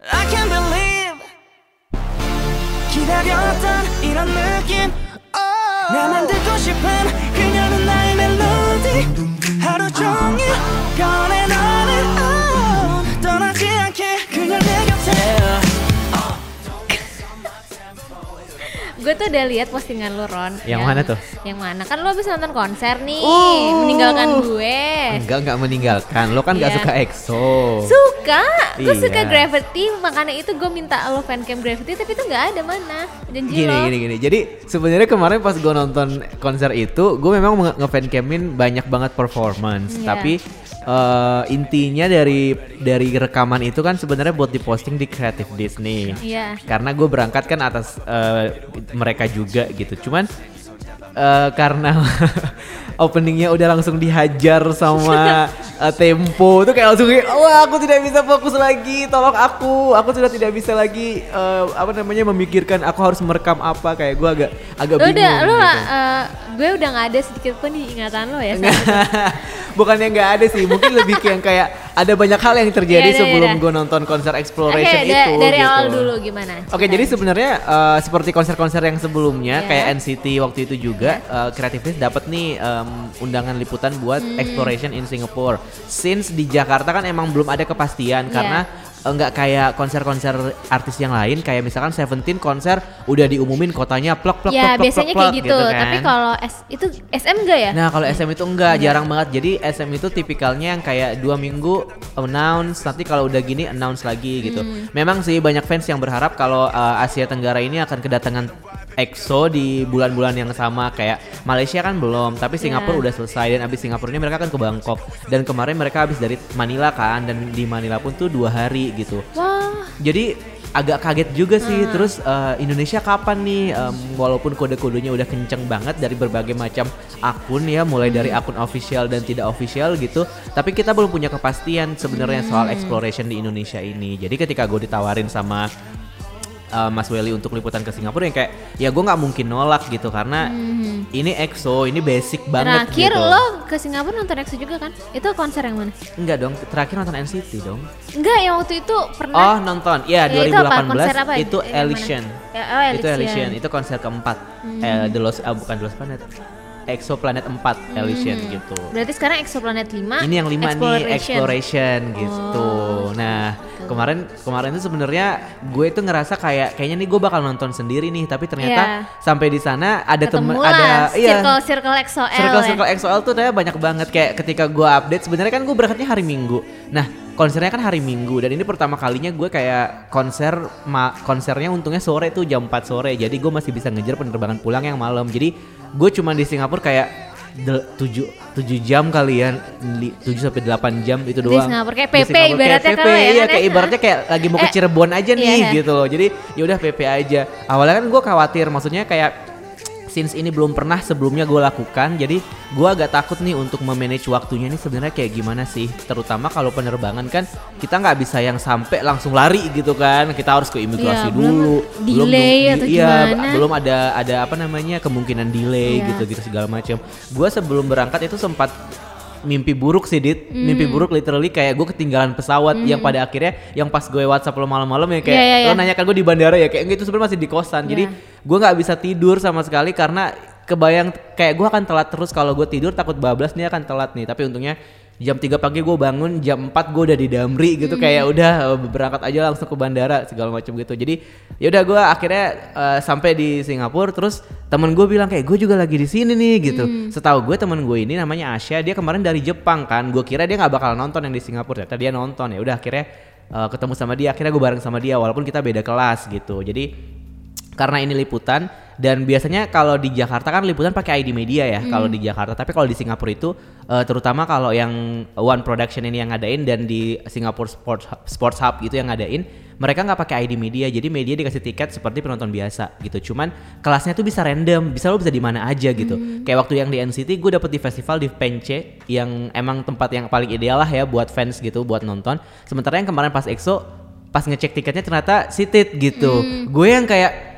I can't believe 기다렸던 이런 느낌 oh. 나만 듣고 싶은 그녀는 나의 멜로디 하루 종일 꺼내 너는 oh. 떠나지 않게 그녀 내 곁에 Gue tuh udah lihat postingan lu Ron. Yang mana tuh? Yang mana? Kan lu habis nonton konser nih, Uh. meninggalkan gue. Enggak, enggak meninggalkan. Lo kan enggak Iya. suka EXO. Suka, gue Iya. suka Gravity, makanya itu gue minta lo fancam Gravity, tapi itu nggak ada mana. Janji Gini, lo. gini, gini. Jadi sebenarnya kemarin pas gue nonton konser itu, gue memang nge- nge-fancamin banyak banget performance. Iya. Tapi eh, intinya dari dari rekaman itu kan sebenarnya buat diposting di Creative Disney. Iya. Karena gue berangkat kan atas eh, mereka juga gitu. Cuman eh, karena openingnya udah langsung dihajar sama eh, tempo itu kayak langsung kayak wah aku tidak bisa fokus lagi tolong aku aku sudah tidak bisa lagi eh, apa namanya memikirkan aku harus merekam apa kayak gue agak agak Lo bingung udah, lo gitu. eh, gue udah nggak ada sedikit pun di ingatan lo ya. bukannya nggak ada sih mungkin lebih ke yang kayak ada banyak hal yang terjadi iya, sebelum gue nonton konser exploration da- itu dari gitu. awal dulu gimana? Oke, jadi sebenarnya eh, seperti konser-konser yang sebelumnya Ya. kayak NCT waktu itu juga eh, Creative List dapat nih em, undangan liputan buat Hmm. exploration in Singapore. Since di Jakarta kan emang belum ada kepastian Ya. karena eh, nggak kayak konser-konser artis yang lain kayak misalkan Seventeen konser udah diumumin kotanya plek plek Ya plek, plek, biasanya kayak gitu, kan. tapi kalau S itu SM enggak ya? Nah kalau SM itu enggak Enggak. jarang banget. Jadi SM itu tipikalnya yang kayak dua minggu announce, nanti kalau udah gini announce lagi gitu. Hmm. Memang sih banyak fans yang berharap kalau uh, Asia Tenggara ini akan kedatangan EXO di bulan-bulan yang sama kayak Malaysia kan belum, tapi Singapura Ya. udah selesai dan abis Singapura ini mereka kan ke Bangkok dan kemarin mereka habis dari Manila kan dan di Manila pun tuh dua hari gitu. Wah, Jadi agak kaget juga sih. Hmm. Terus eh, Indonesia kapan nih? Em, walaupun kode-kodenya udah kenceng banget dari berbagai macam akun ya, mulai dari Hmm. akun official dan tidak official gitu. Tapi kita belum punya kepastian sebenarnya soal Hmm. exploration di Indonesia ini. Jadi ketika gue ditawarin sama eh, Mas Welly untuk liputan ke Singapura yang kayak ya gue nggak mungkin nolak gitu karena ini EXO ini basic banget Hmm. terakhir gitu. lo ke Singapura nonton EXO juga kan? Itu konser yang mana? Enggak dong, terakhir nonton NCT dong. Enggak, yang waktu itu pernah. Oh nonton, ya, Ya, itu apa? 2018 Konser apa? itu Yang mana? Elysian. Ya, oh, Itu Elysian. Itu konser keempat. Eh, The Lost, ah, bukan The Lost Planet. Exoplanet 4 Elysian gitu. Berarti sekarang Exoplanet 5 Ini yang lima nih Exploration. exploration gitu. Oh, nah kemarin kemarin itu sebenarnya gue itu ngerasa kayak kayaknya nih gue bakal nonton sendiri nih, tapi ternyata Iya. sampai di sana ada temen Ketemu ada iya circle circle XOL circle ya. circle XOL tuh ternyata banyak banget kayak ketika gue update sebenarnya kan gue berangkatnya hari Minggu. Nah konsernya kan hari Minggu dan ini pertama kalinya gue kayak konser ma konsernya untungnya sore tuh jam 4 sore jadi gue masih bisa ngejar penerbangan pulang yang malam jadi gue cuma di Singapura kayak tujuh tujuh jam kalian tujuh sampai 8 jam itu Di doang Singapura, kayak Di PP Singapura, ibaratnya kayak kalau PP, ya iya kan ya? kayak ibaratnya kayak lagi mau ke Eh, Cirebon aja nih iya. gitu loh jadi ya udah PP aja awalnya kan gue khawatir maksudnya kayak since ini belum pernah sebelumnya gue lakukan jadi gue agak takut nih untuk memanage waktunya ini sebenarnya kayak gimana sih terutama kalau penerbangan kan kita nggak bisa yang sampai langsung lari gitu kan kita harus ke imigrasi belum dulu delay nung- atau iya, gimana. belum ada ada apa namanya kemungkinan delay Iya. gitu gitu segala macam gue sebelum berangkat itu sempat mimpi buruk sih dit Hmm. mimpi buruk literally kayak gue ketinggalan pesawat yang pada akhirnya yang pas gue WhatsApp lo malam-malam ya kayak Iya, iya, lo iya. nanya kan gue di bandara ya kayak "Enggak, itu sebenarnya masih di kosan jadi Iya. gue nggak bisa tidur sama sekali karena kebayang kayak gue akan telat terus kalau gue tidur takut bablas nih akan telat nih tapi untungnya jam 3 pagi gue bangun jam 4 gue udah di Damri gitu Hmm. kayak udah eh, berangkat aja langsung ke bandara segala macam gitu. Jadi ya udah gue akhirnya eh, sampai di Singapura terus temen gue bilang kayak gue juga lagi di sini nih gitu. Hmm. setahu gue temen gue ini namanya Asya dia kemarin dari Jepang kan. Gue kira dia nggak bakal nonton yang di Singapura ternyata dia nonton. Ya udah akhirnya eh, ketemu sama dia akhirnya gue bareng sama dia walaupun kita beda kelas gitu. Jadi karena ini liputan. Dan biasanya kalau di Jakarta kan liputan pakai ID media ya kalau di Jakarta. Tapi kalau di Singapura itu eh, terutama kalau yang One Production ini yang ngadain dan di Singapore Sports Hub, Sports Hub gitu yang ngadain mereka nggak pakai ID media. Jadi media dikasih tiket seperti penonton biasa gitu. Cuman kelasnya tuh bisa random bisa lo bisa di mana aja gitu. Kayak waktu yang di NCT gue dapet di festival di Pence yang emang tempat yang paling ideal lah ya buat fans gitu buat nonton. Sementara yang kemarin pas EXO pas ngecek tiketnya ternyata seated gitu. Gue yang kayak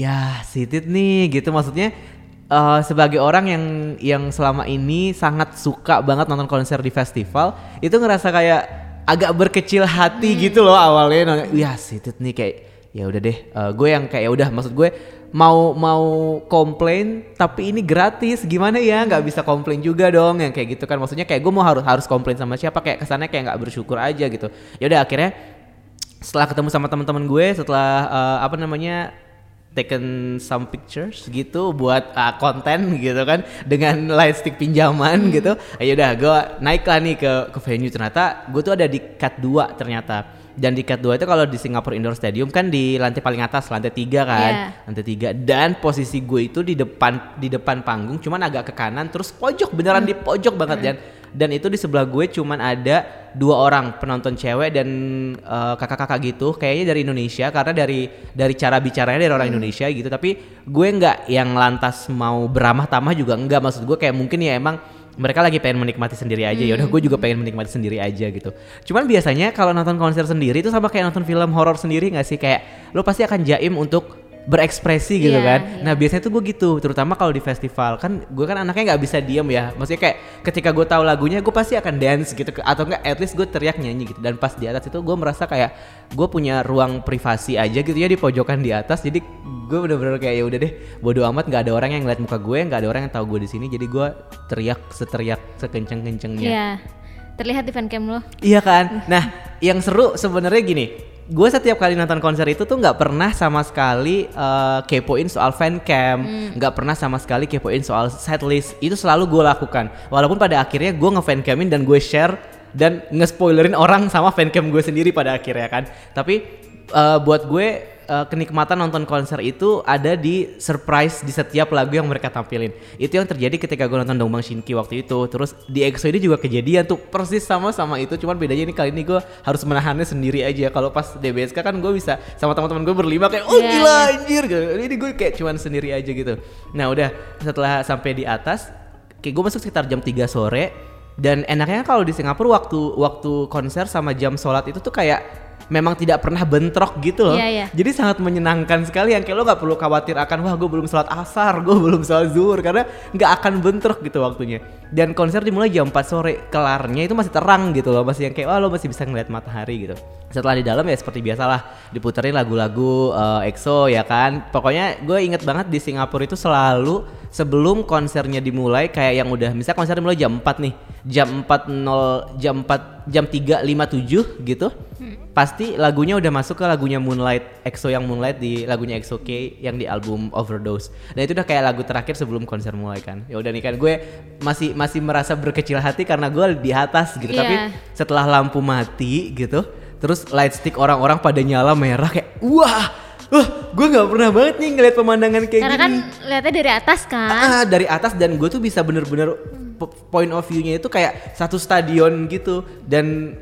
ya sitit nih gitu. Maksudnya eh, sebagai orang yang yang selama ini sangat suka banget nonton konser di festival itu ngerasa kayak agak berkecil hati gitu loh awalnya. Nonton wah sitit nih kayak ya udah deh eh, gue yang kayak ya udah maksud gue mau mau komplain tapi ini gratis. Gimana ya? Nggak bisa komplain juga dong yang kayak gitu kan. Maksudnya kayak gue mau harus harus komplain sama siapa kayak kesannya kayak nggak bersyukur aja gitu. Ya udah akhirnya setelah ketemu sama teman-teman gue setelah eh, apa namanya taken some pictures gitu buat uh, konten gitu kan dengan lightstick pinjaman gitu. Ya udah gue naik lah nih ke ke venue. Ternyata gue tuh ada di cut 2 ternyata. Dan di cut 2 itu kalau di Singapore Indoor Stadium kan di lantai paling atas lantai tiga kan? Iya. lantai tiga. Dan posisi gue itu di depan di depan panggung cuman agak ke kanan terus pojok beneran di pojok banget dan dan itu di sebelah gue cuman ada dua orang penonton cewek dan eh, kakak-kakak gitu kayaknya dari Indonesia karena dari dari cara bicaranya dari orang Indonesia gitu. Tapi gue nggak yang lantas mau beramah tamah juga enggak maksud gue kayak mungkin ya emang mereka lagi pengen menikmati sendiri aja. Ya udah gue juga pengen menikmati sendiri aja gitu. Cuman biasanya kalau nonton konser sendiri itu sama kayak nonton film horor sendiri nggak sih? Kayak lo pasti akan jaim untuk berekspresi gitu Iya, kan iya. nah biasanya tuh gue gitu terutama kalau di festival kan gue kan anaknya nggak bisa diem ya maksudnya kayak ketika gue tahu lagunya gue pasti akan dance gitu atau enggak at least gue teriak nyanyi gitu dan pas di atas itu gue merasa kayak gue punya ruang privasi aja gitu ya di pojokan di atas jadi gue bener-bener kayak ya udah deh bodo amat nggak ada orang yang ngeliat muka gue nggak ada orang yang tahu gue di sini jadi gue teriak seteriak sekenceng kencengnya Iya. Terlihat di fancam lo. Iya kan? Nah, yang seru sebenarnya gini, gue setiap kali nonton konser itu tuh nggak pernah sama sekali eh, kepoin soal fancam, nggak pernah sama sekali kepoin soal setlist. Itu selalu gue lakukan. Walaupun pada akhirnya gue ngefancamin dan gue share dan nge-spoilerin orang sama fancam gue sendiri pada akhirnya kan. Tapi eh, buat gue eh, kenikmatan nonton konser itu ada di surprise di setiap lagu yang mereka tampilin. Itu yang terjadi ketika gue nonton Dongbang Shinki waktu itu. Terus di EXO ini juga kejadian tuh persis sama sama itu. Cuman bedanya ini kali ini gue harus menahannya sendiri aja. Kalau pas DBSK kan gue bisa sama teman-teman gue berlima kayak oh Iya, gila iya. anjir gitu. Ini gue kayak cuman sendiri aja gitu. Nah udah setelah sampai di atas, kayak gue masuk sekitar jam 3 sore. Dan enaknya kalau di Singapura waktu waktu konser sama jam sholat itu tuh kayak memang tidak pernah bentrok gitu loh. Iya, iya. Jadi sangat menyenangkan sekali yang kayak lo gak perlu khawatir akan wah gue belum sholat asar, gue belum sholat zuhur karena nggak akan bentrok gitu waktunya. Dan konser dimulai jam 4 sore, kelarnya itu masih terang gitu loh, masih yang kayak wah lo masih bisa ngeliat matahari gitu. Setelah di dalam ya seperti biasalah diputerin lagu-lagu eh, EXO ya kan. Pokoknya gue inget banget di Singapura itu selalu sebelum konsernya dimulai kayak yang udah misalnya konser dimulai jam 4 nih, jam 4.0 jam 4 jam 3.57 gitu pasti lagunya udah masuk ke lagunya Moonlight EXO yang Moonlight di lagunya EXO K yang di album Overdose. Dan itu udah kayak lagu terakhir sebelum konser mulai kan. Ya udah nih kan gue masih masih merasa berkecil hati karena gue di atas gitu. Iya. tapi setelah lampu mati gitu terus light stick orang-orang pada nyala merah kayak wah wah gue nggak pernah banget nih ngeliat pemandangan kayak Karena gini. kan lihatnya dari atas kan. ah dari atas dan gue tuh bisa bener-bener point of view-nya itu kayak satu stadion gitu dan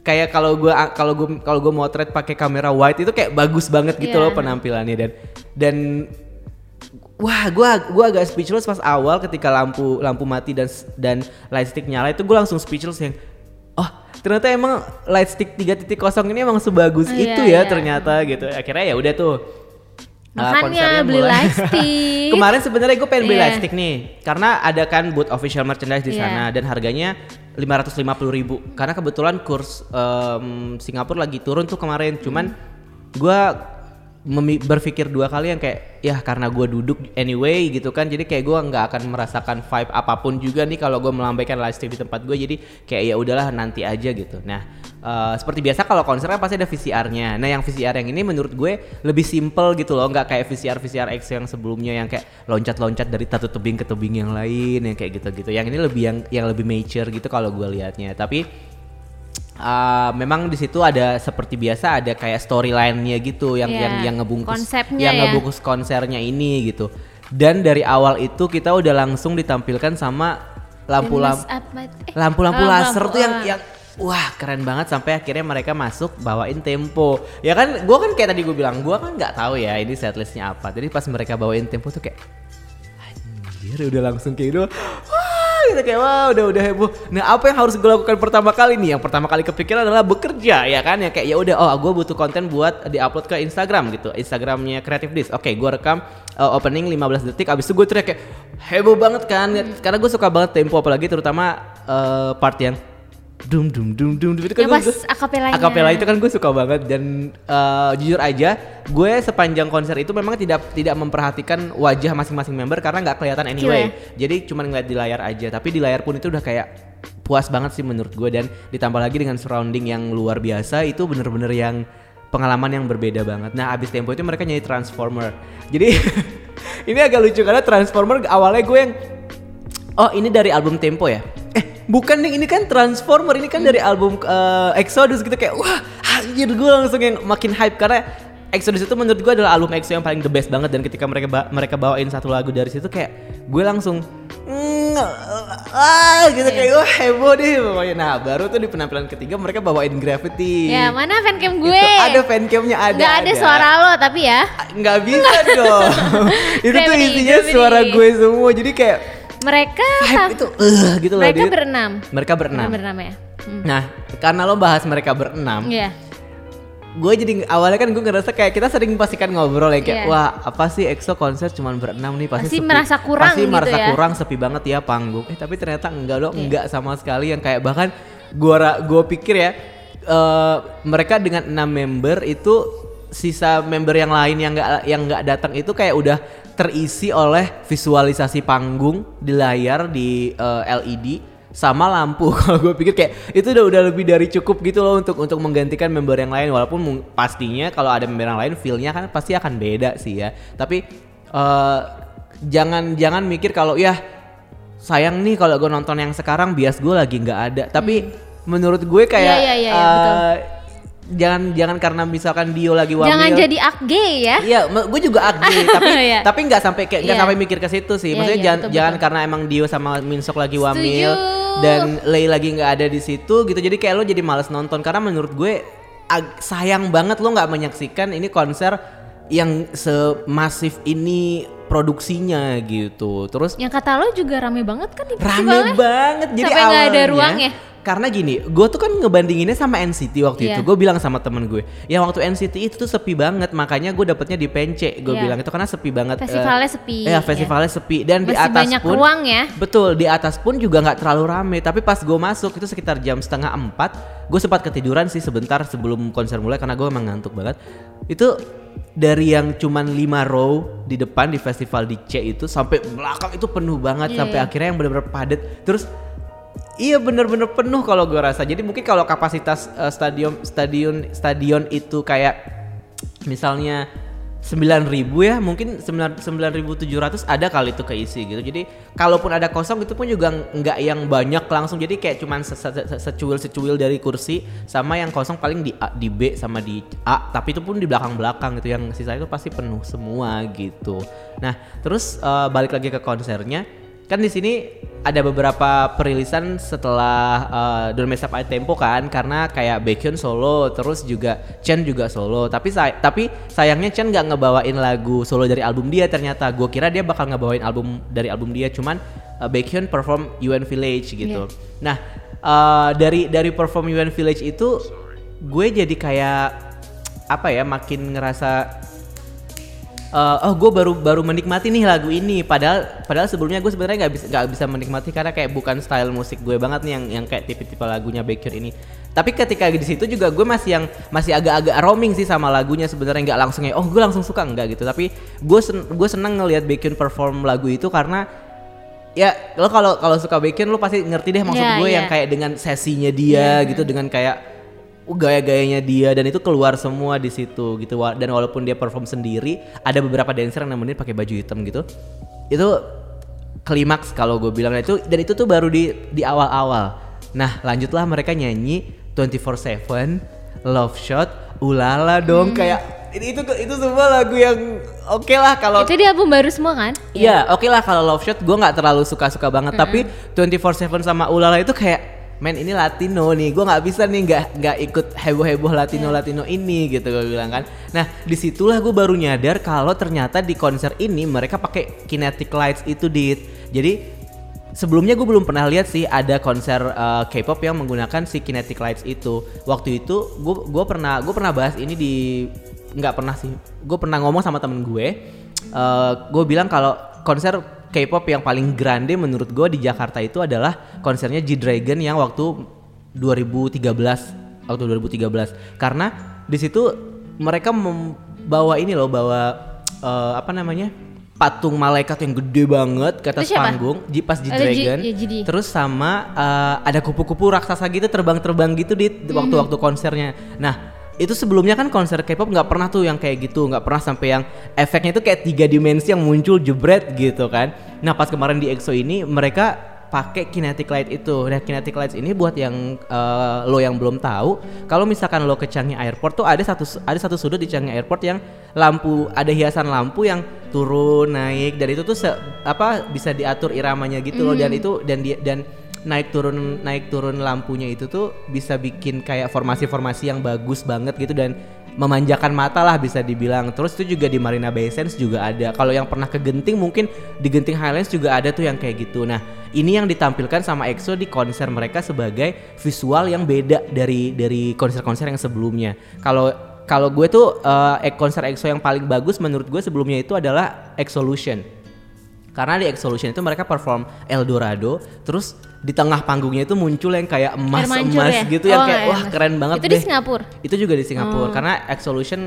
kayak kalau gue kalau gue kalau gue motret pakai kamera wide itu kayak bagus banget gitu Iya. loh penampilannya dan dan wah gue gua agak speechless pas awal ketika lampu lampu mati dan dan light stick nyala itu gue langsung speechless yang oh ternyata emang light stick 3.0 ini emang sebagus Iya, itu ya iya. ternyata gitu akhirnya ya udah tuh uh, Makanya konsernya beli mulai. lightstick. Kemarin sebenarnya gue pengen beli Iya. lightstick nih, karena ada kan booth official merchandise di Iya. sana dan harganya 550.000 ribu. Karena kebetulan kurs em, Singapura lagi turun tuh kemarin, cuman gue berpikir dua kali yang kayak ya karena gue duduk anyway gitu kan. Jadi kayak gue nggak akan merasakan vibe apa pun juga nih kalau gue melambaikan lightstick di tempat gue jadi kayak ya udahlah nanti aja gitu. Nah eh, seperti biasa kalau konser kan pasti ada VCR-nya nah yang VCR yang ini menurut gue lebih simple gitu loh. Nggak kayak VCR VCR X yang sebelumnya yang kayak loncat-loncat dari satu tebing ke tebing yang lain yang kayak gitu-gitu. Yang ini lebih yang yang lebih mature gitu kalau gue liatnya. Tapi Uh, memang di situ ada seperti biasa ada kayak storyline-nya gitu yang Iya, yang yang ngebungkus konsepnya yang ya. ngebungkus konsernya ini gitu. Dan dari awal itu kita udah langsung ditampilkan sama lampu-lampu eh, lampu-lampu oh, laser lampu, tuh yang ah. yang wah keren banget sampai akhirnya mereka masuk bawain tempo. Ya kan gua kan kayak tadi gue bilang gua kan nggak tahu ya ini setlistnya apa. Jadi pas mereka bawain tempo tuh kayak anjir udah langsung kayak gitu. Gitu kayak wah udah udah heboh. Nah, apa yang harus gue lakukan pertama kali nih? Yang pertama kali kepikiran adalah bekerja ya kan ya kayak ya udah oh gue butuh konten buat diupload ke Instagram gitu. Instagramnya Creative Disk. Oke, gue rekam uh, opening 15 detik abis itu gue teriak kayak heboh banget kan karena gue suka banget tempo apalagi terutama uh, part yang dum dum dum dum itu kan gua- pas gua- akapelanya. akapela itu kan gue suka banget. Dan eh, jujur aja gue sepanjang konser itu memang tidak tidak memperhatikan wajah masing-masing member karena nggak kelihatan anyway. Jadi cuma ngeliat di layar aja. Tapi di layar pun itu udah kayak puas banget sih menurut gue dan ditambah lagi dengan surrounding yang luar biasa itu bener-bener yang pengalaman yang berbeda banget. Nah abis tempo itu mereka nyanyi transformer. Jadi ini agak lucu karena transformer awalnya gue yang Oh ini dari album Tempo ya? Eh bukan nih ini kan Transformer ini kan dari album eh, Exodus gitu kayak wah anjir gue langsung yang makin hype karena Exodus itu menurut gue adalah album EXO yang paling the best banget dan ketika mereka ba- mereka bawain satu lagu dari situ kayak gue langsung mm, ah gitu kayak wah heboh deh pokoknya nah baru tuh di penampilan ketiga mereka bawain Gravity Ya mana fancam Itu gue? ada fancamnya ada Nggak ada suara lo tapi ya. nggak bisa dong itu tuh isinya Gravity. suara gue semua jadi kayak Mereka itu eh gitu loh mereka berenam. mereka berenam Berenam ya. Hmm. Nah, karena lo bahas mereka berenam, Iya. gue jadi awalnya kan gue ngerasa kayak kita sering pasti kan ngobrol ya kayak Iya. wah apa sih EXO konser cuman berenam nih pasti Pasti sepi. merasa kurang pasti gitu merasa ya. kurang sepi banget ya panggung eh tapi ternyata enggak loh Iya. enggak sama sekali yang kayak bahkan gua gue pikir ya eh, mereka dengan enam member itu sisa member yang lain yang enggak yang enggak datang itu kayak udah terisi oleh visualisasi panggung di layar di eh, LED sama lampu. Kalau gue pikir kayak itu udah udah lebih dari cukup gitu loh untuk untuk menggantikan member yang lain. Walaupun pastinya kalau ada member yang lain feelnya kan pasti akan beda sih ya. Tapi eh, jangan jangan mikir kalau ya sayang nih kalau gue nonton yang sekarang bias gue lagi nggak ada. Tapi menurut gue kayak iya, iya, eh, betul. Jangan jangan karena misalkan Dio lagi wamil Jangan jadi akge ya. Iya, gue juga agree, tapi Iya. tapi nggak sampai kayak nggak Iya. sampai mikir ke situ sih. Iya, Maksudnya iya, jangan betul, jangan betul. karena emang Dio sama Minsok lagi wamil Setuju. dan Lei lagi nggak ada di situ gitu. Jadi kayak lo jadi males nonton karena menurut gue ag- sayang banget lo nggak menyaksikan ini konser yang semasif ini produksinya gitu. Terus Yang kata lo juga rame banget kan di rame banget jadi Sampai nggak ada awalnya- ruang ya? Karena gini gue tuh kan ngebandinginnya sama NCT waktu Iya. itu gue bilang sama temen gue yang waktu NCT itu tuh sepi banget makanya gue dapetnya di Pence gue Iya. bilang itu karena sepi banget Festivalnya sepi, ya festivalnya sepi dan di Masih atas banyak pun ruang ya. betul di atas pun juga nggak terlalu rame tapi pas gue masuk itu sekitar jam setengah empat gue sempat ketiduran sih sebentar sebelum konser mulai karena gue emang ngantuk banget itu dari yang cuman 5 row di depan di festival di C itu sampai belakang itu penuh banget Iya, sampai iya. akhirnya yang bener-bener padat terus Iya bener-bener penuh kalau gue rasa. Jadi mungkin kalau kapasitas eh, stadion stadion stadion itu kayak misalnya 9000 ya, mungkin 9 9700 ada kali itu keisi gitu. Jadi kalaupun ada kosong itu pun juga nggak yang banyak langsung. Jadi kayak cuman se- se- se- secuil-secuil dari kursi sama yang kosong paling di A, di B sama di A, tapi itu pun di belakang-belakang gitu. Yang sisa itu pasti penuh semua gitu. Nah, terus eh, balik lagi ke konsernya kan di sini ada beberapa perilisan setelah uh, Don't Mess Up My Tempo kan karena kayak Baekhyun solo terus juga Chen juga solo. Tapi say tapi sayangnya Chen nggak ngebawain lagu solo dari album dia ternyata. Gue kira dia bakal ngebawain album dari album dia cuman uh, Baekhyun perform UN Village gitu. Nah uh, dari dari perform UN Village itu gue jadi kayak apa ya makin ngerasa Eh, oh gue baru baru menikmati nih lagu ini. Padahal padahal sebelumnya gue sebenarnya nggak bisa nggak bisa menikmati karena kayak bukan style musik gue banget nih yang yang kayak tipe-tipe lagunya Baekhyun ini. Tapi ketika di situ juga gue masih yang masih agak-agak roaming sih sama lagunya sebenarnya nggak langsung ya oh gue langsung suka. Enggak gitu. Tapi gue sen gue seneng ngelihat Baekhyun perform lagu itu karena ya lo kalau kalau suka Baekhyun lo pasti ngerti deh maksud Iya, gue iya. yang kayak dengan sesinya dia gitu dengan kayak uh, gaya-gayanya dia dan itu keluar semua di situ gitu. Dan walaupun dia perform sendiri ada beberapa dancer yang nemenin pakai baju hitam gitu. Itu klimaks kalau gue bilang. Nah, itu dan itu tuh baru di di awal-awal. Nah lanjutlah mereka nyanyi 24/7 Love Shot ulala dong. Hmm. kayak ini itu itu semua lagu yang oke lah kalau Itu di album baru semua kan? Iya, oke lah kalau Love Shot. Gue nggak terlalu suka-suka banget, tapi 24/7 sama Ulala itu kayak men ini Latino nih, gue nggak bisa nih nggak nggak ikut heboh-heboh Latino Latino ini gitu gue bilang kan. Nah di situlah gue baru nyadar kalau ternyata di konser ini mereka pakai kinetic lights itu dit. Jadi sebelumnya gue belum pernah lihat sih ada konser uh, K-pop yang menggunakan si kinetic lights itu. Waktu itu gue gue pernah gue pernah bahas ini di nggak pernah sih. Gue pernah ngomong sama temen gue. gue bilang kalau konser K-pop yang paling grande menurut gue di Jakarta itu adalah konsernya G Dragon yang waktu 2013 waktu 2013 karena di situ mereka membawa ini loh bawa eh, apa namanya patung malaikat yang gede banget ke atas panggung di pas Ada Ji- Dragon ya, terus sama eh, ada kupu-kupu raksasa gitu terbang-terbang gitu di Hmm. waktu-waktu konsernya. Nah itu sebelumnya kan konser K-pop nggak pernah tuh yang kayak gitu nggak pernah sampai yang efeknya itu kayak tiga dimensi yang muncul jebret gitu kan. Nah pas kemarin di EXO ini mereka pakai kinetic light itu. Nah, kinetic lights ini buat yang eh, lo yang belum tahu, kalau misalkan lo ke Changi Airport tuh ada satu ada satu sudut di Changi Airport yang lampu ada hiasan lampu yang turun naik dan itu tuh se- apa bisa diatur iramanya gitu loh. Dan itu dan dia dan naik turun naik turun lampunya itu tuh bisa bikin kayak formasi-formasi yang bagus banget gitu dan memanjakan mata lah bisa dibilang. Terus itu juga di Marina Bay Sands juga ada. Kalau yang pernah ke Genting mungkin di Genting Highlands juga ada tuh yang kayak gitu. Nah, ini yang ditampilkan sama EXO di konser mereka sebagai visual yang beda dari dari konser-konser yang sebelumnya. Kalau kalau gue tuh eh, konser EXO yang paling bagus menurut gue sebelumnya itu adalah Exolution. Karena di Exolution itu mereka perform Eldorado, terus di tengah panggungnya itu muncul yang kayak mancur emas-emas ya? gitu yang Oh, kayak air wah mancur. keren banget Itu di deh. Singapura? Itu juga di Singapura karena Exolution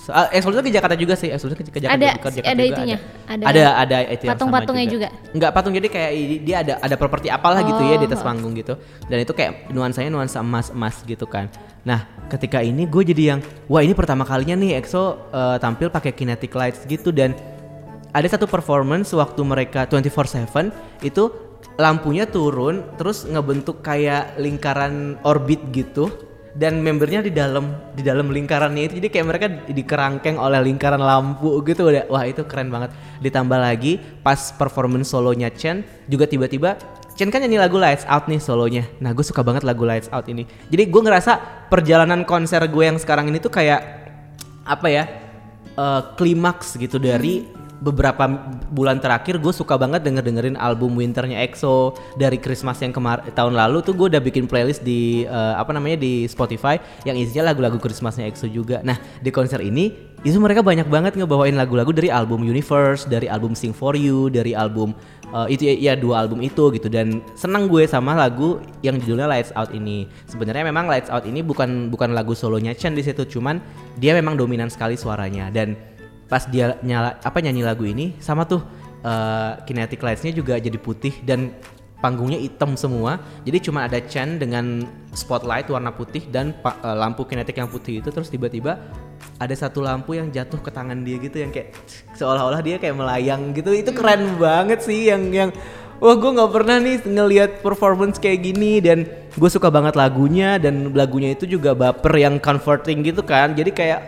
so- ah, Exolution ke Jakarta juga sih. Exolution ke, ke Jakarta, Ada- ke Jakarta ada juga itunya? Ada Ada ada, itu yang sama patung-patungnya juga? Enggak patung jadi kayak dia ada ada properti apalah gitu ya di atas Oh. panggung gitu. Dan itu kayak nuansanya nuansa emas-emas gitu kan. Nah, ketika ini gue jadi yang wah ini pertama kalinya nih EXO eh, tampil pakai kinetic lights gitu dan ada satu performance waktu mereka 24/7 itu lampunya turun terus ngebentuk kayak lingkaran orbit gitu dan membernya di dalam di dalam lingkarannya itu. Jadi kayak mereka dikerangkeng oleh lingkaran lampu gitu. Udah wah itu keren banget. Ditambah lagi pas performance solonya Chen juga tiba-tiba Chen kan nyanyi lagu Lights Out nih solonya. Nah gue suka banget lagu Lights Out ini. Jadi gue ngerasa perjalanan konser gue yang sekarang ini tuh kayak apa ya eh, klimaks gitu dari beberapa bulan terakhir gue suka banget denger dengerin album winternya EXO dari Christmas yang kemar tahun lalu tuh gue udah bikin playlist di eh, apa namanya di Spotify yang isinya lagu-lagu Christmasnya EXO juga. Nah di konser ini itu mereka banyak banget ngebawain lagu-lagu dari album Universe, dari album Sing for You, dari album eh, itu ya, ya dua album itu gitu dan senang gue sama lagu yang judulnya Lights Out ini. Sebenarnya memang Lights Out ini bukan bukan lagu solonya Chen di situ, cuman dia memang dominan sekali suaranya dan pas dia nyala apa nyanyi lagu ini sama tuh eh, kinetic lights-nya juga jadi putih dan panggungnya hitam semua. Jadi cuma ada Chen dengan spotlight warna putih dan eh, lampu kinetik yang putih itu terus tiba-tiba ada satu lampu yang jatuh ke tangan dia gitu yang kayak seolah-olah dia kayak melayang gitu. Itu keren banget sih yang yang Wah gue nggak pernah nih ngelihat performance kayak gini dan gue suka banget lagunya dan lagunya itu juga baper yang comforting gitu kan jadi kayak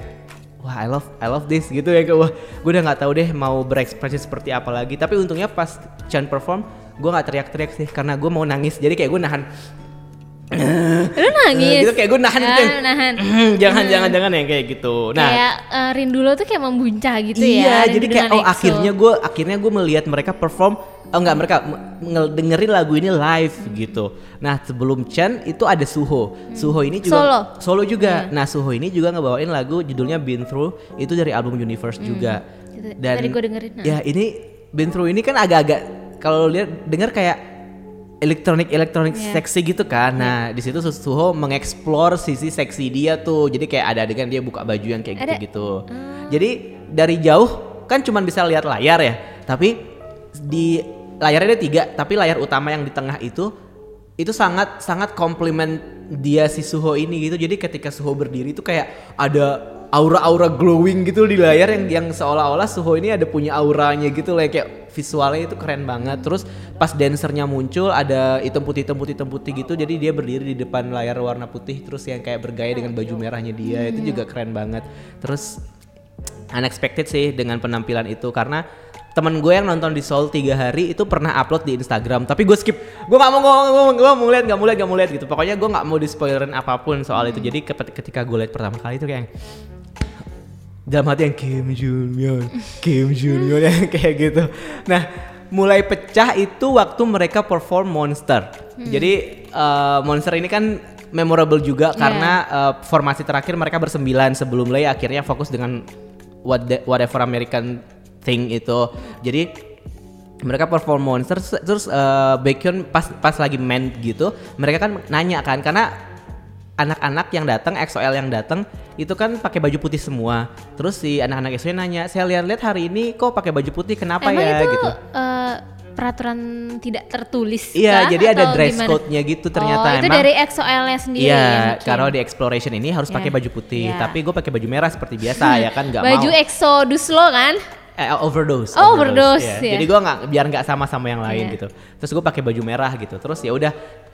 wah I love I love this gitu ya wah gue udah nggak tahu deh mau berekspresi seperti apa lagi tapi untungnya pas Chan perform gue nggak teriak-teriak sih karena gue mau nangis jadi kayak gue nahan Lu nangis. gitu kayak gue nahan Ah, gitu yang, nahan. jangan jangan jangan yang kayak gitu nah kayak eh, rindu lo tuh kayak membuncah gitu ya. iya jadi kayak oh EXO. akhirnya gue akhirnya gue melihat mereka perform oh enggak mereka dengerin lagu ini live gitu nah sebelum Chan itu ada Suho Suho ini juga Solo. solo juga nah Suho ini juga ngebawain lagu judulnya Been Through itu dari album Universe juga Itu dan tadi gua dengerin, nah. ya ini Been Through ini kan agak-agak kalau lihat denger kayak elektronik elektronik Iya. seksi gitu kan. Nah, di situ Suho mengeksplor sisi seksi dia tuh. Jadi kayak ada adegan dia buka baju yang kayak gitu-gitu. Jadi dari jauh kan cuman bisa lihat layar ya. Tapi di layarnya ada tiga, tapi layar utama yang di tengah itu itu sangat sangat komplimen dia si Suho ini gitu. Jadi ketika Suho berdiri itu kayak ada aura-aura glowing gitu di layar yang yang seolah-olah Suho ini ada punya auranya gitu lah kayak visualnya itu keren banget. Terus pas dancernya muncul ada hitam putih hitam putih hitam putih gitu. Jadi dia berdiri di depan layar warna putih terus yang kayak bergaya dengan baju merahnya dia itu juga keren banget. Terus unexpected sih dengan penampilan itu karena temen gue yang nonton di Seoul tiga hari itu pernah upload di Instagram. Tapi gue skip. Gue nggak mau ngomong gue mau lihat nggak mau lihat nggak mau lihat gitu. Pokoknya gue nggak mau di spoilerin apa pun soal itu. Jadi ketika gue lihat pertama kali itu kayak dalam hati yang Kim Jun Myun Kim Jun yang kayak gitu. Nah mulai pecah itu waktu mereka perform Monster. Jadi eh, Monster ini kan memorable juga karena eh, formasi terakhir mereka bersembilan sebelum Lay akhirnya fokus dengan what the- whatever American thing itu. Jadi mereka perform monster terus, eh, Baekhyun pas pas lagi main gitu mereka kan nanya kan karena anak-anak yang datang XOL yang datang itu kan pakai baju putih semua terus si anak-anak XOL nanya saya lihat-lihat hari ini kok pakai baju putih kenapa Emang ya itu gitu eh, peraturan tidak tertulis Iya, jadi ada dress code-nya gitu ternyata oh, itu emang. dari XOL-nya sendiri Iya, bikin. kalau di exploration ini harus pakai Ya. baju putih, Ya. tapi gue pakai baju merah seperti biasa ya kan nggak baju mau. Exodus lo kan Eh, overdose. Oh, overdose, ya. ya. Jadi gue nggak biar nggak sama sama yang lain Iya. gitu. Terus gue pakai baju merah gitu. Terus ya udah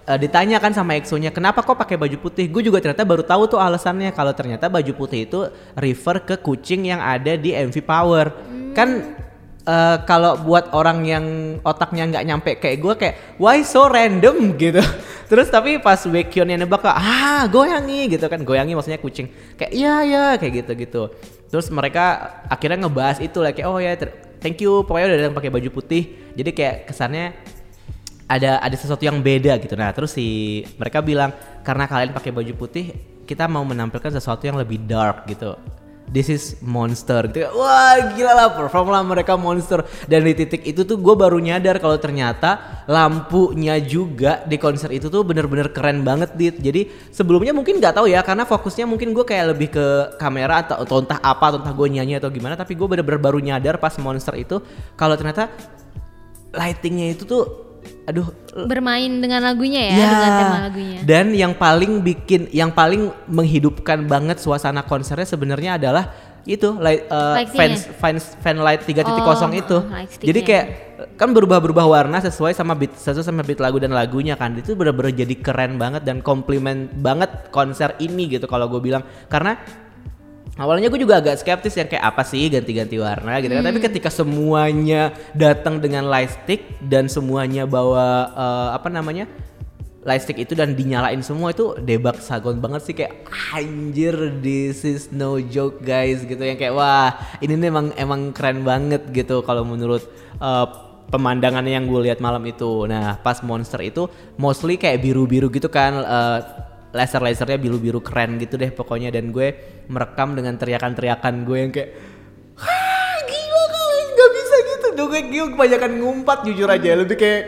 eh, ditanya kan sama EXO-nya, kenapa kok pakai baju putih? Gue juga ternyata baru tahu tuh alasannya kalau ternyata baju putih itu refer ke kucing yang ada di MV Power. Hmm. Kan eh, kalau buat orang yang otaknya nggak nyampe kayak gue kayak why so random gitu. Terus tapi pas Baekhyun yang nebak ah goyangi gitu kan goyangi maksudnya kucing kayak iya ya kayak gitu gitu. Terus mereka akhirnya ngebahas itu lah kayak oh ya thank you pokoknya udah datang pakai baju putih. Jadi kayak kesannya ada ada sesuatu yang beda gitu. Nah, terus si mereka bilang karena kalian pakai baju putih, kita mau menampilkan sesuatu yang lebih dark gitu. This is monster gitu. Wah gila lah perform lah mereka monster dan di titik itu tuh gue baru nyadar kalau ternyata lampunya juga di konser itu tuh bener-bener keren banget dit. Jadi sebelumnya mungkin nggak tahu ya karena fokusnya mungkin gue kayak lebih ke kamera atau, atau apa atau gue nyanyi atau gimana. Tapi gue bener-bener baru nyadar pas monster itu kalau ternyata lightingnya itu tuh aduh bermain dengan lagunya ya, Ya, dengan tema lagunya Dan yang paling bikin, yang paling menghidupkan banget suasana konsernya sebenarnya adalah itu light, uh, Lightingnya. fans fans fan light 3.0 Oh, itu. oh, sticknya. Jadi kayak kan berubah-berubah warna sesuai sama beat sesuai sama beat lagu dan lagunya kan. Itu bener-bener jadi keren banget dan komplimen banget konser ini gitu kalau gue bilang. Karena Awalnya gue juga agak skeptis yang kayak apa sih ganti-ganti warna gitu kan. Tapi ketika semuanya datang dengan light stick dan semuanya bawa eh, apa namanya light stick itu dan dinyalain semua itu debak sagon banget sih kayak anjir this is no joke guys gitu yang kayak wah ini nih emang emang keren banget gitu kalau menurut eh, pemandangannya yang gue lihat malam itu. Nah pas monster itu mostly kayak biru-biru gitu kan. eh, laser-lasernya biru-biru keren gitu deh pokoknya. Dan gue merekam dengan teriakan-teriakan gue yang kayak Hah, gila kali nggak bisa gitu. Dong gue, gue kebanyakan ngumpat jujur aja. Lebih kayak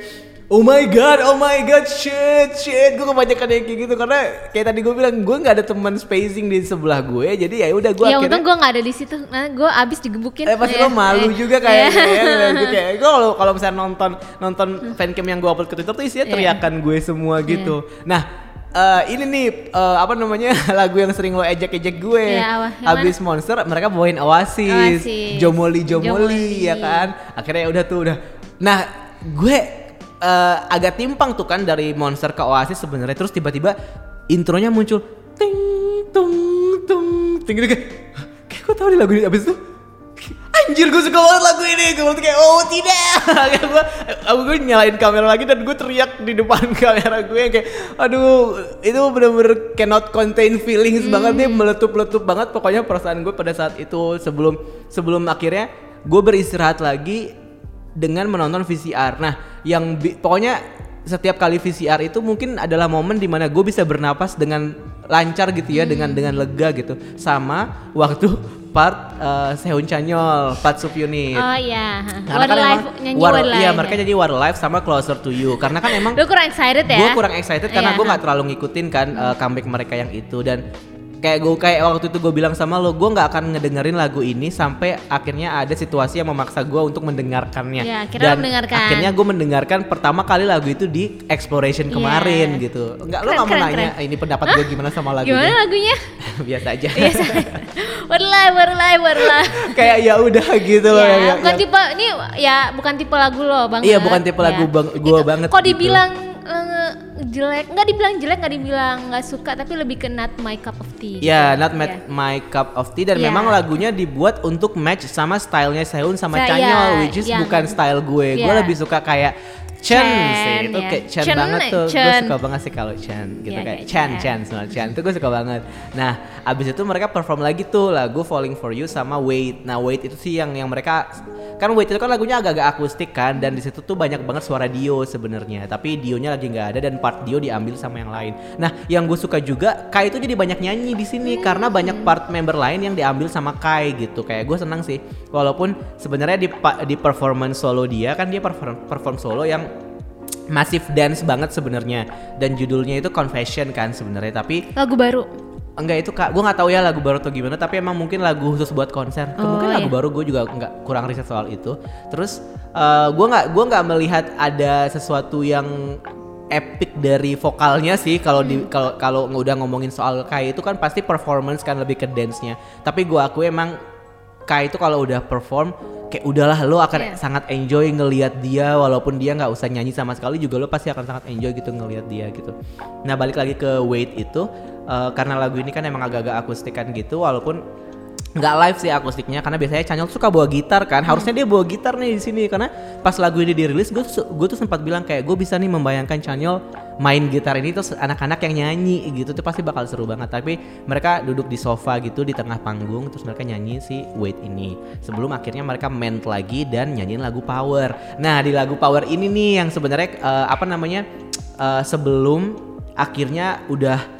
Oh my god, oh my god, shit, shit, gue kebanyakan yang kayak gitu karena kayak tadi gue bilang gue nggak ada teman spacing di sebelah gue, jadi ya udah gue ya akhirnya untung gue nggak ada di situ. Nah gue abis digebukin. Eh pasti Ya, lo malu eh, juga kayaknya ya. Ngeliat gue kayak gue kalau kalau misalnya nonton nonton fancam yang gue upload ke Twitter tuh isinya Iya. teriakan gue semua gitu. Nah, eh, ini nih eh, apa namanya lagu yang sering lo ejek-ejek gue. Yang Abis Monster mereka bawain Oasis, Oasis. Jomoli Jomoli Jomoli. ya kan. Akhirnya udah tuh udah. Nah, gue eh, agak timpang tuh kan dari Monster ke Oasis sebenarnya terus tiba-tiba intronya muncul ting tung tung ting gitu kayak "Hah, kayak gue tahu di lagu ini abis itu Anjir gue suka banget lagu ini. Gue waktu kayak oh tidak. Gue Aku gue nyalain kamera lagi Dan gue teriak di depan kamera gue kayak Aduh Itu bener-bener Cannot contain feelings banget nih Meletup-letup banget. Pokoknya perasaan gue pada saat itu Sebelum Sebelum akhirnya Gue beristirahat lagi Dengan menonton VCR Nah yang bi- Pokoknya setiap kali VCR itu mungkin adalah momen di mana gue bisa bernapas dengan lancar gitu ya dengan dengan lega gitu. Sama waktu part uh, Sehun Chanyol part Sub Unit. Oh iya. Karena War kan Life emang nyanyi War- War Life iya ya. mereka jadi War Life sama Closer to You. Karena kan emang lu kurang excited ya? gue kurang excited karena Iya, gue ha. nggak terlalu ngikutin kan uh, comeback mereka yang itu. Dan kayak gue kayak waktu itu gue bilang sama lo gue nggak akan ngedengerin lagu ini sampai akhirnya ada situasi yang memaksa gue untuk mendengarkannya. Iya, akhirnya lo mendengarkan. akhirnya gue mendengarkan pertama kali lagu itu di exploration Iya. kemarin gitu. Nggak lo nggak mau nanya keren. ini pendapat gue gimana sama lagunya? Gimana lagunya? Biasa aja. Biasa War Life War Life War Life kayak ya udah gitu loh ya, ya, bukan ya. tipe ini ya bukan tipe lagu lo bang. Iya, bukan tipe lagu bang- gua banget kok gitu. dibilang eh, jelek nggak dibilang jelek nggak dibilang nggak suka tapi lebih ke not my cup of tea Ya, gitu. not my, my cup of tea dan Iya. memang lagunya dibuat untuk match sama stylenya Sehun sama Sa- Chanyeol, iya, which is yang- bukan style gue. Gue iya. lebih suka kayak Chen, Chen, sih itu ya. kayak Chen, Chen, banget tuh. Gue suka banget sih kalau Chen gitu Iya, kayak kayak Chen Chen. Chen semua Chen itu gue suka banget. Nah abis itu mereka perform lagi tuh lagu Falling for You sama Wait. Nah Wait itu sih yang yang mereka kan Wait itu kan lagunya agak-agak akustik kan dan di situ tuh banyak banget suara Dio sebenarnya tapi Dionya lagi nggak ada dan part Dio diambil sama yang lain. Nah yang gue suka juga Kai itu jadi banyak nyanyi di sini karena banyak part member lain yang diambil sama Kai gitu. Kayak gue senang sih walaupun sebenarnya di di performance solo dia kan dia perform perform solo yang masif dance banget sebenarnya. Dan judulnya itu confession kan sebenarnya tapi Lagu baru. enggak itu kak gue nggak tahu ya lagu baru atau gimana tapi emang mungkin lagu khusus buat konser. Oh, mungkin lagu iya. baru gue juga nggak kurang riset soal itu. Terus eh, gue nggak gua nggak melihat ada sesuatu yang epic dari vokalnya sih. Kalau di kalau kalau udah ngomongin soal Kai itu kan pasti performance kan lebih ke dance-nya. Tapi gue aku emang Kai itu kalau udah perform kayak udahlah lo akan Iya. sangat enjoy ngelihat dia walaupun dia nggak usah nyanyi sama sekali juga lo pasti akan sangat enjoy gitu ngelihat dia gitu. Nah balik lagi ke Wait itu eh, karena lagu ini kan emang agak-agak akustikan gitu walaupun nggak live sih akustiknya karena biasanya Chanyol suka bawa gitar kan. Harusnya dia bawa gitar nih di sini karena pas lagu ini dirilis gue gue tuh sempat bilang kayak gue bisa nih membayangkan Chanyol main gitar ini terus anak-anak yang nyanyi gitu. Tuh pasti bakal seru banget. Tapi mereka duduk di sofa gitu di tengah panggung terus mereka nyanyi si Wait ini. Sebelum akhirnya mereka ment lagi dan nyanyiin lagu Power. Nah di lagu Power ini nih yang sebenarnya eh, apa namanya eh, sebelum akhirnya udah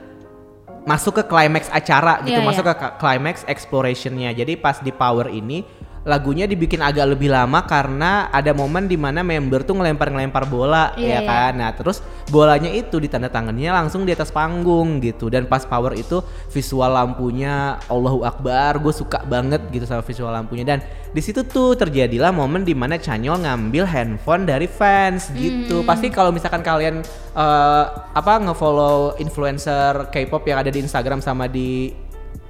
masuk ke climax acara gitu, Iya, masuk iya. ke climax explorationnya. Jadi pas di Power ini lagunya dibikin agak lebih lama karena ada momen di mana member tuh ngelempar-ngelempar bola ya Iya, kan. Nah terus bolanya itu ditandatangannya langsung di atas panggung gitu. Dan pas Power itu visual lampunya Allahu Akbar, gue suka banget gitu sama visual lampunya. Dan di situ tuh terjadilah momen di mana Chanyol ngambil handphone dari fans gitu. Pasti kalau misalkan kalian eh, apa ngefollow influencer K-pop yang ada di Instagram sama di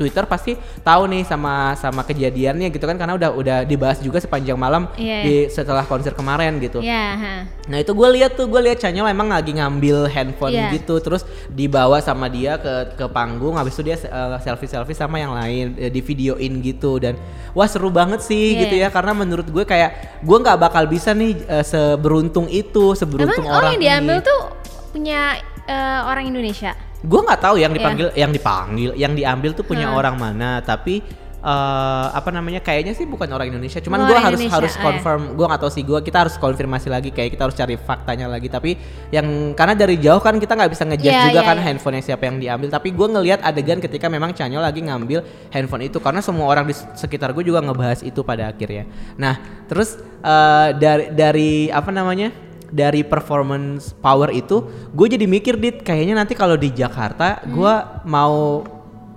Twitter pasti tahu nih sama sama kejadiannya gitu kan karena udah udah dibahas juga sepanjang malam Iya. di setelah konser kemarin gitu. Ya, ha. Nah itu gue lihat tuh gue lihat Chanyol emang lagi ngambil handphone Iya. gitu terus dibawa sama dia ke ke panggung habis itu dia selfie selfie sama yang lain eh, di videoin gitu dan wah seru banget sih Iya. gitu ya karena menurut gue kayak gue nggak bakal bisa nih eh, seberuntung itu seberuntung Emang oh orang yang diambil ini. tuh punya eh, orang Indonesia. Gue nggak tahu yang Iya. dipanggil yang dipanggil yang diambil tuh punya Hmm. orang mana tapi eh, apa namanya kayaknya sih bukan orang Indonesia cuman gue harus Indonesia, harus ya. confirm gue nggak tahu sih gue kita harus konfirmasi lagi kayak kita harus cari faktanya lagi tapi yang karena dari jauh kan kita nggak bisa ngejudge Iya, juga iya, kan iya. handphonenya siapa yang diambil tapi gue ngelihat adegan ketika memang Chanyo lagi ngambil handphone itu karena semua orang di sekitar gue juga ngebahas itu pada akhirnya nah terus eh, dari dari apa namanya dari performance power itu gue jadi mikir dit kayaknya nanti kalau di Jakarta gue mau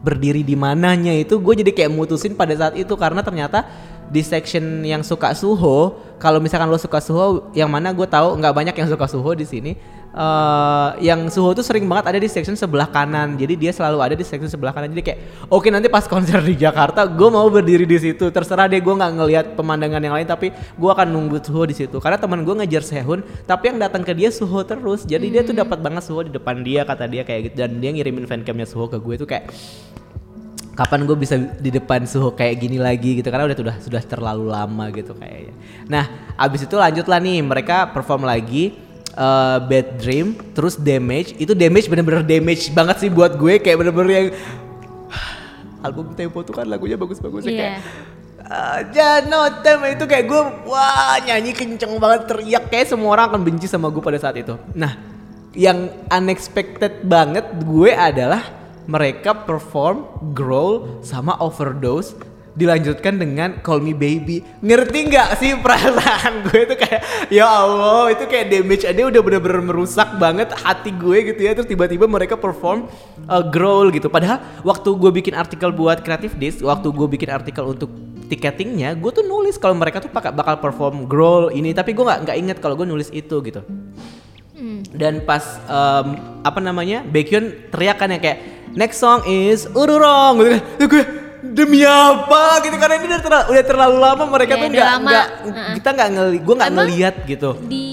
berdiri di mananya itu gue jadi kayak mutusin pada saat itu. Karena ternyata di section yang suka suho kalau misalkan lo suka suho yang mana gue tahu nggak banyak yang suka suho di sini eh yang suho tuh sering banget ada di section sebelah kanan. Jadi dia selalu ada di section sebelah kanan. Jadi kayak oke nanti pas konser di Jakarta gue mau berdiri di situ. Terserah deh gue nggak ngelihat pemandangan yang lain tapi gue akan nunggu suho di situ. Karena teman gue ngejar Sehun tapi yang datang ke dia suho terus. Jadi dia tuh dapat banget suho di depan dia kata dia kayak gitu. Dan dia ngirimin fancamnya suho ke gue tuh kayak kapan gue bisa di depan suhu kayak gini lagi gitu. Karena udah sudah sudah terlalu lama gitu kayaknya. Nah, abis itu lanjutlah nih. Mereka perform lagi eh, Bad Dream, terus Damage. Itu Damage bener-bener damage banget sih buat gue kayak bener-bener yang album Tempo tuh kan lagunya bagus-bagus Iya. kayak Ah, Jano Tem itu kayak gue wah nyanyi kenceng banget teriak kayak semua orang akan benci sama gue pada saat itu. Nah, yang unexpected banget gue adalah mereka perform growl sama overdose dilanjutkan dengan Call Me Baby. Ngerti nggak sih perasaan gue itu kayak ya Allah itu kayak damage aja udah bener-bener merusak banget hati gue gitu ya. Terus tiba-tiba mereka perform uh, growl gitu. Padahal waktu gue bikin artikel buat Creative Disc, waktu gue bikin artikel untuk tiketingnya, gue tuh nulis kalau mereka tuh pakai bakal perform growl ini, tapi gue nggak nggak inget kalau gue nulis itu gitu. Dan pas em, apa namanya Baekhyun teriak kan ya kayak next song is Ururong gitu kan. Gue demi apa gitu karena ini udah, terla- udah terlalu lama mereka Iya, tuh nggak nggak kita nggak ngeli gue nggak Emang? ngeliat gitu. Di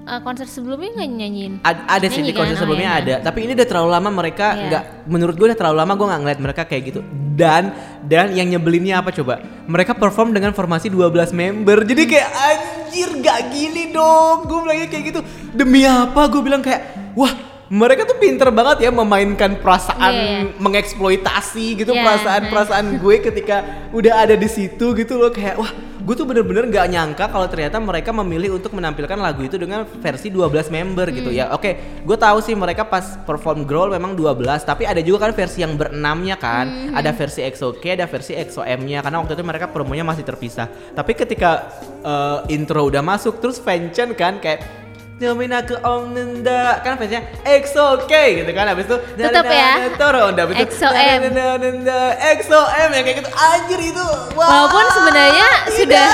eh, konser sebelumnya nggak nyanyiin? Ad- ada sih di konser kan? Oh, sebelumnya iya. ada tapi ini udah terlalu lama mereka Iya. nggak menurut gue udah terlalu lama gue nggak ngeliat mereka kayak gitu Dan dan yang nyebelinnya apa coba? Mereka perform dengan formasi 12 member. Jadi kayak anjir gak gini dong. Gue bilangnya kayak gitu. Demi apa? Gue bilang kayak wah mereka tuh pinter banget ya memainkan perasaan Iya, iya. mengeksploitasi gitu Iya, perasaan-perasaan gue ketika udah ada di situ gitu loh kayak wah gue tuh bener-bener nggak nyangka kalau ternyata mereka memilih untuk menampilkan lagu itu dengan versi 12 member gitu ya. Oke gue tahu sih mereka pas perform Growl memang 12 tapi ada juga kan versi yang berenamnya kan. Ada versi EXO-K ada versi EXO-M-nya karena waktu itu mereka promonya masih terpisah. Tapi ketika eh, intro udah masuk terus fanchan kan kayak Nyomin aku om nenda kan fansnya EXO K gitu kan habis itu Tutup ya. Toro habis itu EXO M. nenda, nenda, EXO M yang kayak gitu anjir itu wah, Walaupun sebenarnya sudah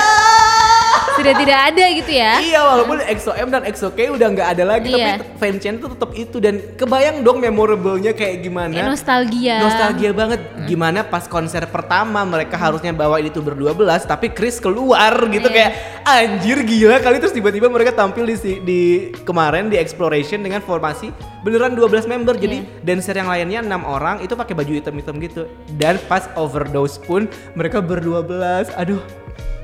sudah tidak ada gitu ya. Iya walaupun EXO M dan EXO K udah nggak ada lagi Iya. tapi fansnya itu tetap itu dan kebayang dong memorable-nya kayak gimana Kayak nostalgia. nostalgia banget gimana pas konser pertama mereka harusnya bawa itu berdua belas tapi Chris keluar gitu Iya. kayak anjir gila kali terus tiba-tiba mereka tampil di, si- di kemarin di Exploration dengan formasi beneran 12 member jadi Iya. dancer yang lainnya enam orang itu pakai baju hitam-hitam gitu dan pas overdose pun mereka berdua belas aduh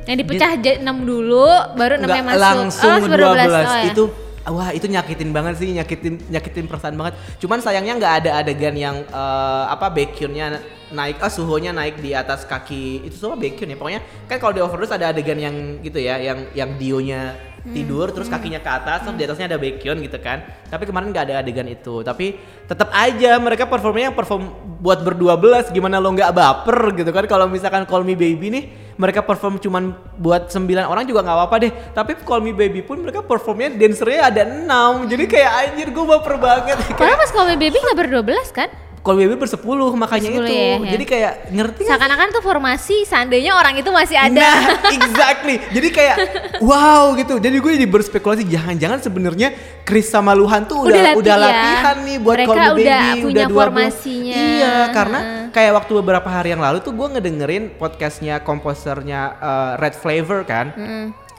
Yang dipecah aja 6 dulu, baru 6 Nggak, yang masuk. langsung oh, 12 baru 12. Oh, ya. itu wah itu nyakitin banget sih nyakitin nyakitin perasaan banget cuman sayangnya nggak ada adegan yang eh, apa backionnya naik ah suhunya naik di atas kaki itu semua backyon ya pokoknya kan kalau di overdose ada adegan yang gitu ya yang yang dionya tidur terus kakinya ke atas terus di atasnya ada backyon gitu kan. Tapi kemarin nggak ada adegan itu. Tapi tetap aja mereka performnya yang perform buat berdua belas gimana lo nggak baper gitu kan. Kalau misalkan Call Me Baby nih mereka perform cuman buat 9 orang juga nggak apa-apa deh. Tapi Call Me Baby pun mereka performnya dancernya ada 6 jadi kayak anjir gue baper banget. Kayak pas Call Me Baby nggak ber-12 kan? Me Baby bersepuluh makanya itu ya, ya. jadi kayak ngerti Seakan-akan tuh formasi seandainya orang itu masih ada. Nah, exactly. Jadi kayak wow gitu. Jadi gue jadi berspekulasi jangan-jangan sebenarnya Chris sama Luhan tuh udah Udah udah, latih ya. latihan nih buat Mereka Call Me Baby, udah punya dua bulan. formasinya. Iya, karena kayak waktu beberapa hari yang lalu tuh gue ngedengerin podcastnya komposernya eh, Red Flavor kan.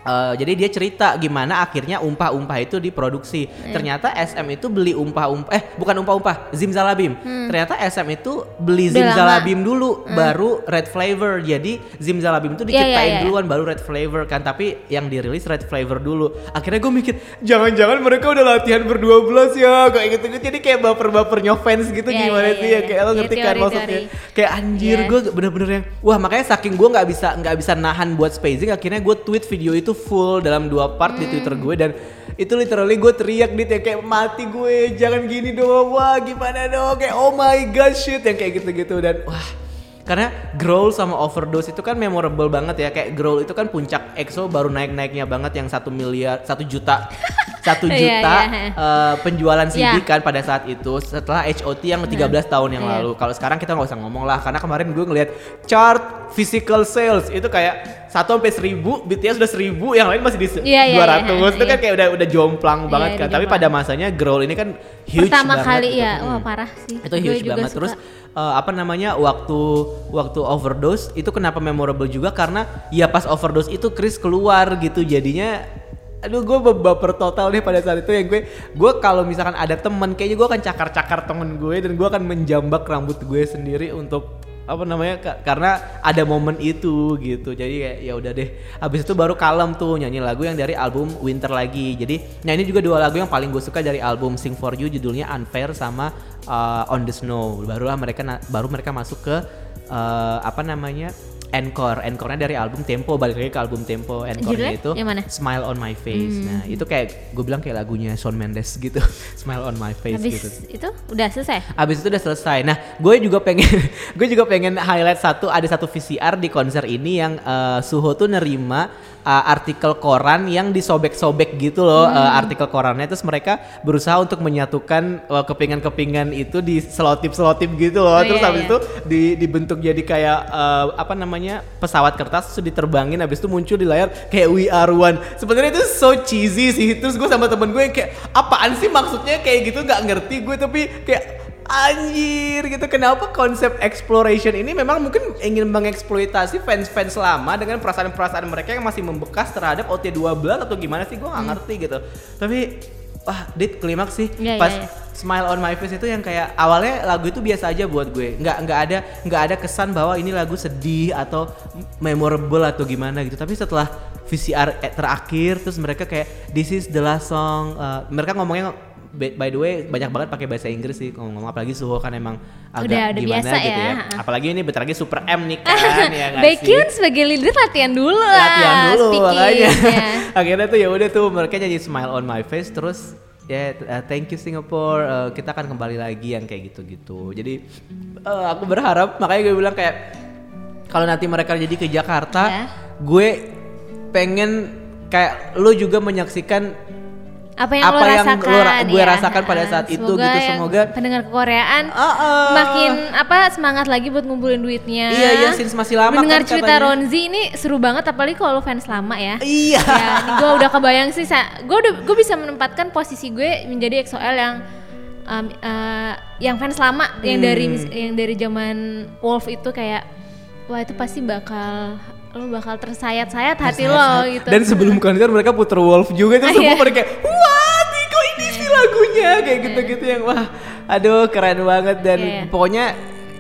Eh, jadi dia cerita gimana akhirnya umpah-umpah itu diproduksi. Ternyata SM itu beli umpah-umpah eh bukan umpah-umpah, Zimzalabim. Ternyata SM itu beli Udah lama. Zimzalabim dulu baru Red Flavor. Jadi Zimzalabim itu Iya, iya, diciptain iya. duluan baru Red Flavor kan, tapi yang dirilis Red Flavor dulu. Akhirnya gue mikir, jangan-jangan mereka udah latihan berdua belas ya, kayak gitu gitu. Jadi kayak baper-bapernya fans gitu Iya, gimana iya, sih iya, ya? Kayak lo iya. ngerti Iya, kan maksudnya? Kayak anjir, Iya. gue bener-bener yang, wah makanya saking gue nggak bisa nggak bisa nahan buat spacing, akhirnya gue tweet video itu full dalam dua part di. Twitter gue dan itu literally gue teriak nih kayak mati gue, jangan gini dong, wah gimana dong, kayak oh my god shit yang kayak gitu-gitu dan wah karena Growl sama Overdose itu kan memorable banget ya. Kayak Growl itu kan puncak EXO baru naik-naiknya banget yang satu miliar satu juta satu Iya, juta iya. eh, penjualan CD Iya. kan pada saat itu setelah HOT yang 13 tahun yang Iya. lalu. Kalau sekarang kita nggak usah ngomong lah karena kemarin gue ngeliat chart physical sales itu kayak satu sampai seribu BTS sudah seribu yang lain masih di Iya, iya, 200 iya, itu kan kayak udah udah jomplang banget udah kan. Tapi pada masanya Growl ini kan huge Pertama banget kali ya, Hmm. Wah parah sih. itu huge banget. Terus eh, apa namanya waktu waktu overdose itu kenapa memorable juga? Karena ya pas overdose itu Chris keluar gitu. Jadinya aduh gue baper total deh pada saat itu ya. Gue gue kalau misalkan ada temen kayaknya gue akan cakar-cakar temen gue dan gue akan menjambak rambut gue sendiri untuk apa namanya ka- karena ada momen itu gitu. Jadi kayak ya udah deh. Habis itu baru kalem tuh nyanyi lagu yang dari album Winter lagi. Jadi nah ini juga dua lagu yang paling gue suka dari album Sing for You judulnya Unfair sama uh, On the Snow. Barulah mereka baru mereka masuk ke uh, apa namanya Encore, encore-nya dari album Tempo, balik lagi ke album Tempo. Encore-nya itu yang mana? Hmm. Smile on My Face. Nah, itu kayak gue bilang kayak lagunya Shawn Mendes gitu. Smile on My Face Habis gitu. itu udah selesai. Abis itu udah selesai. Nah, gue juga pengen, gue juga pengen highlight satu, ada satu VCR di konser ini yang eh, Suho tuh nerima eh, artikel koran yang disobek-sobek gitu loh, eh, artikel korannya. Terus mereka berusaha untuk menyatukan eh, kepingan-kepingan itu di selotip-selotip gitu loh. Oh, Terus iya, habis iya. itu di, dibentuk jadi kayak eh, apa namanya pesawat kertas terus diterbangin. Habis itu muncul di layar kayak We Are One. Sebenarnya itu so cheesy sih. Terus gue sama temen gue yang kayak apaan sih maksudnya kayak gitu nggak ngerti gue tapi kayak Anjir gitu. Kenapa konsep exploration ini memang mungkin ingin mengeksploitasi fans-fans lama dengan perasaan-perasaan mereka yang masih membekas terhadap OT12 atau gimana sih? Gue nggak ngerti gitu. Tapi wah dit klimaks sih. Iya, pas iya, iya. Smile on My Face itu yang kayak awalnya lagu itu biasa aja buat gue. Nggak nggak ada nggak ada kesan bahwa ini lagu sedih atau memorable atau gimana gitu. Tapi setelah VCR terakhir terus mereka kayak this is the last song uh, mereka ngomongnya by the way banyak banget pakai bahasa Inggris sih ngomong apalagi Suho kan emang agak Udah- udah gimana biasa gitu ya, ya, apalagi ini bentar lagi Super M nih kan ya nggak sih? Baekhyun sebagai leader latihan dulu lah. latihan dulu speaking, makanya ya. akhirnya tuh ya udah tuh mereka jadi smile on my face terus ya uh, thank you Singapore uh, kita akan kembali lagi yang kayak gitu-gitu jadi uh, aku berharap makanya gue bilang kayak kalau nanti mereka jadi ke Jakarta Ya. gue pengen kayak lu juga menyaksikan Apa yang Apa lo yang rasakan? lo ra- gue ya. rasakan pada saat itu semoga gitu, yang semoga- pendengar kekoreaan Uh-uh. makin apa semangat lagi buat ngumpulin duitnya. Iya, iya, since masih lama Mendengar kan cerita katanya. Ronzi ini seru banget apalagi kalau lo fans lama ya. iya ya, gue udah kebayang sih, gue udah gue bisa menempatkan posisi gue menjadi EXO-L yang um, uh, yang fans lama yang dari Hmm. yang dari zaman Wolf itu kayak wah itu pasti bakal lo bakal tersayat-sayat hati lo gitu. Dan sebelum konser mereka puter Wolf juga tuh Ah, semua iya. kayak wah Tiko ini sih lagunya kayak gitu-gitu yang wah aduh keren banget dan iya. pokoknya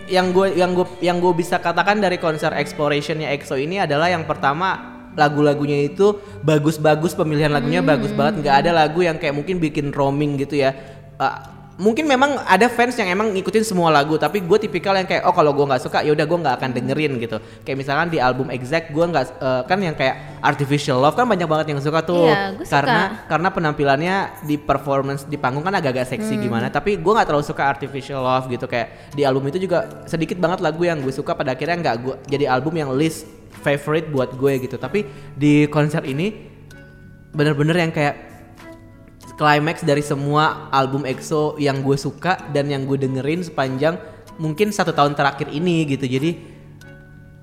yang gue yang gue yang gue bisa katakan dari konser explorationnya EXO ini adalah yang pertama lagu-lagunya itu bagus-bagus pemilihan lagunya Hmm. bagus banget nggak ada lagu yang kayak mungkin bikin roaming gitu ya Uh, mungkin memang ada fans yang emang ngikutin semua lagu tapi gue tipikal yang kayak oh kalau gue nggak suka ya udah gue nggak akan dengerin gitu kayak misalkan di album Exact gue nggak eh, kan yang kayak Artificial Love kan banyak banget yang suka tuh Iya, gua suka. karena karena penampilannya di performance di panggung kan agak-agak seksi Hmm. gimana tapi gue nggak terlalu suka Artificial Love gitu kayak di album itu juga sedikit banget lagu yang gue suka pada akhirnya nggak gue jadi album yang list favorite buat gue gitu tapi di konser ini bener-bener yang kayak climax dari semua album EXO yang gue suka dan yang gue dengerin sepanjang mungkin satu tahun terakhir ini gitu jadi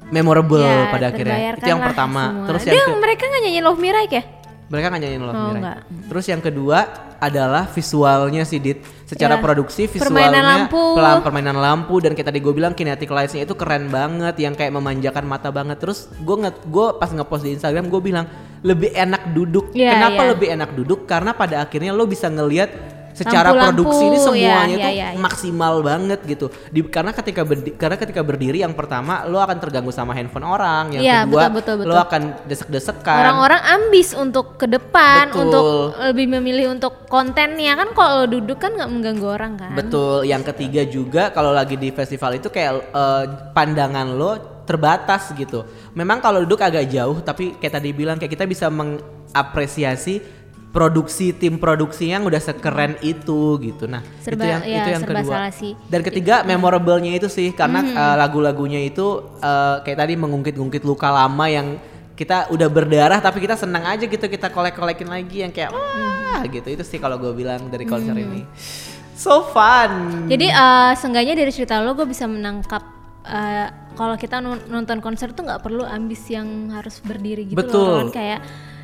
memorable Ya, pada akhirnya itu yang pertama semua. terus Dia yang ke- mereka nggak nyanyi Love Me Right ya? mereka nggak nyanyiin Love Oh, Me Right. nggak. Terus yang kedua adalah visualnya sih Dit. Secara Ya. produksi Permainan visualnya lampu. pelan permainan lampu dan kayak tadi gue bilang kinetic lights-nya itu keren banget yang kayak memanjakan mata banget. Terus gue nge gue pas ngepost di Instagram gue bilang lebih enak duduk. Iya, Kenapa iya. lebih enak duduk? Karena pada akhirnya lo bisa ngelihat secara Lampu-lampu, produksi ini semuanya iya, tuh iya, iya. maksimal banget gitu. Di, karena ketika berdi- karena ketika berdiri yang pertama lo akan terganggu sama handphone orang, yang Iya, kedua betul, betul, lo betul. akan desek-desekan. Orang-orang ambis untuk ke depan, Betul. untuk lebih memilih untuk kontennya kan kalau lo duduk kan nggak mengganggu orang kan. Betul. Yang ketiga juga kalau lagi di festival itu kayak eh, pandangan lo terbatas gitu. Memang kalau duduk agak jauh, tapi kayak tadi bilang kayak kita bisa mengapresiasi produksi tim produksi yang udah sekeren itu gitu. Nah, Serba- itu yang ya, itu yang serba kedua. salah sih. Dan ketiga memorable-nya itu sih karena Hmm. eh, lagu-lagunya itu eh, kayak tadi mengungkit-ungkit luka lama yang kita udah berdarah tapi kita senang aja gitu kita kolek-kolekin lagi yang kayak wah gitu itu sih kalau gue bilang dari konser Hmm. ini so fun Jadi eh seenggaknya dari cerita lo gue bisa menangkap eh, kalau kita non- nonton konser tuh nggak perlu ambis yang harus berdiri gitu Betul. loh kan kayak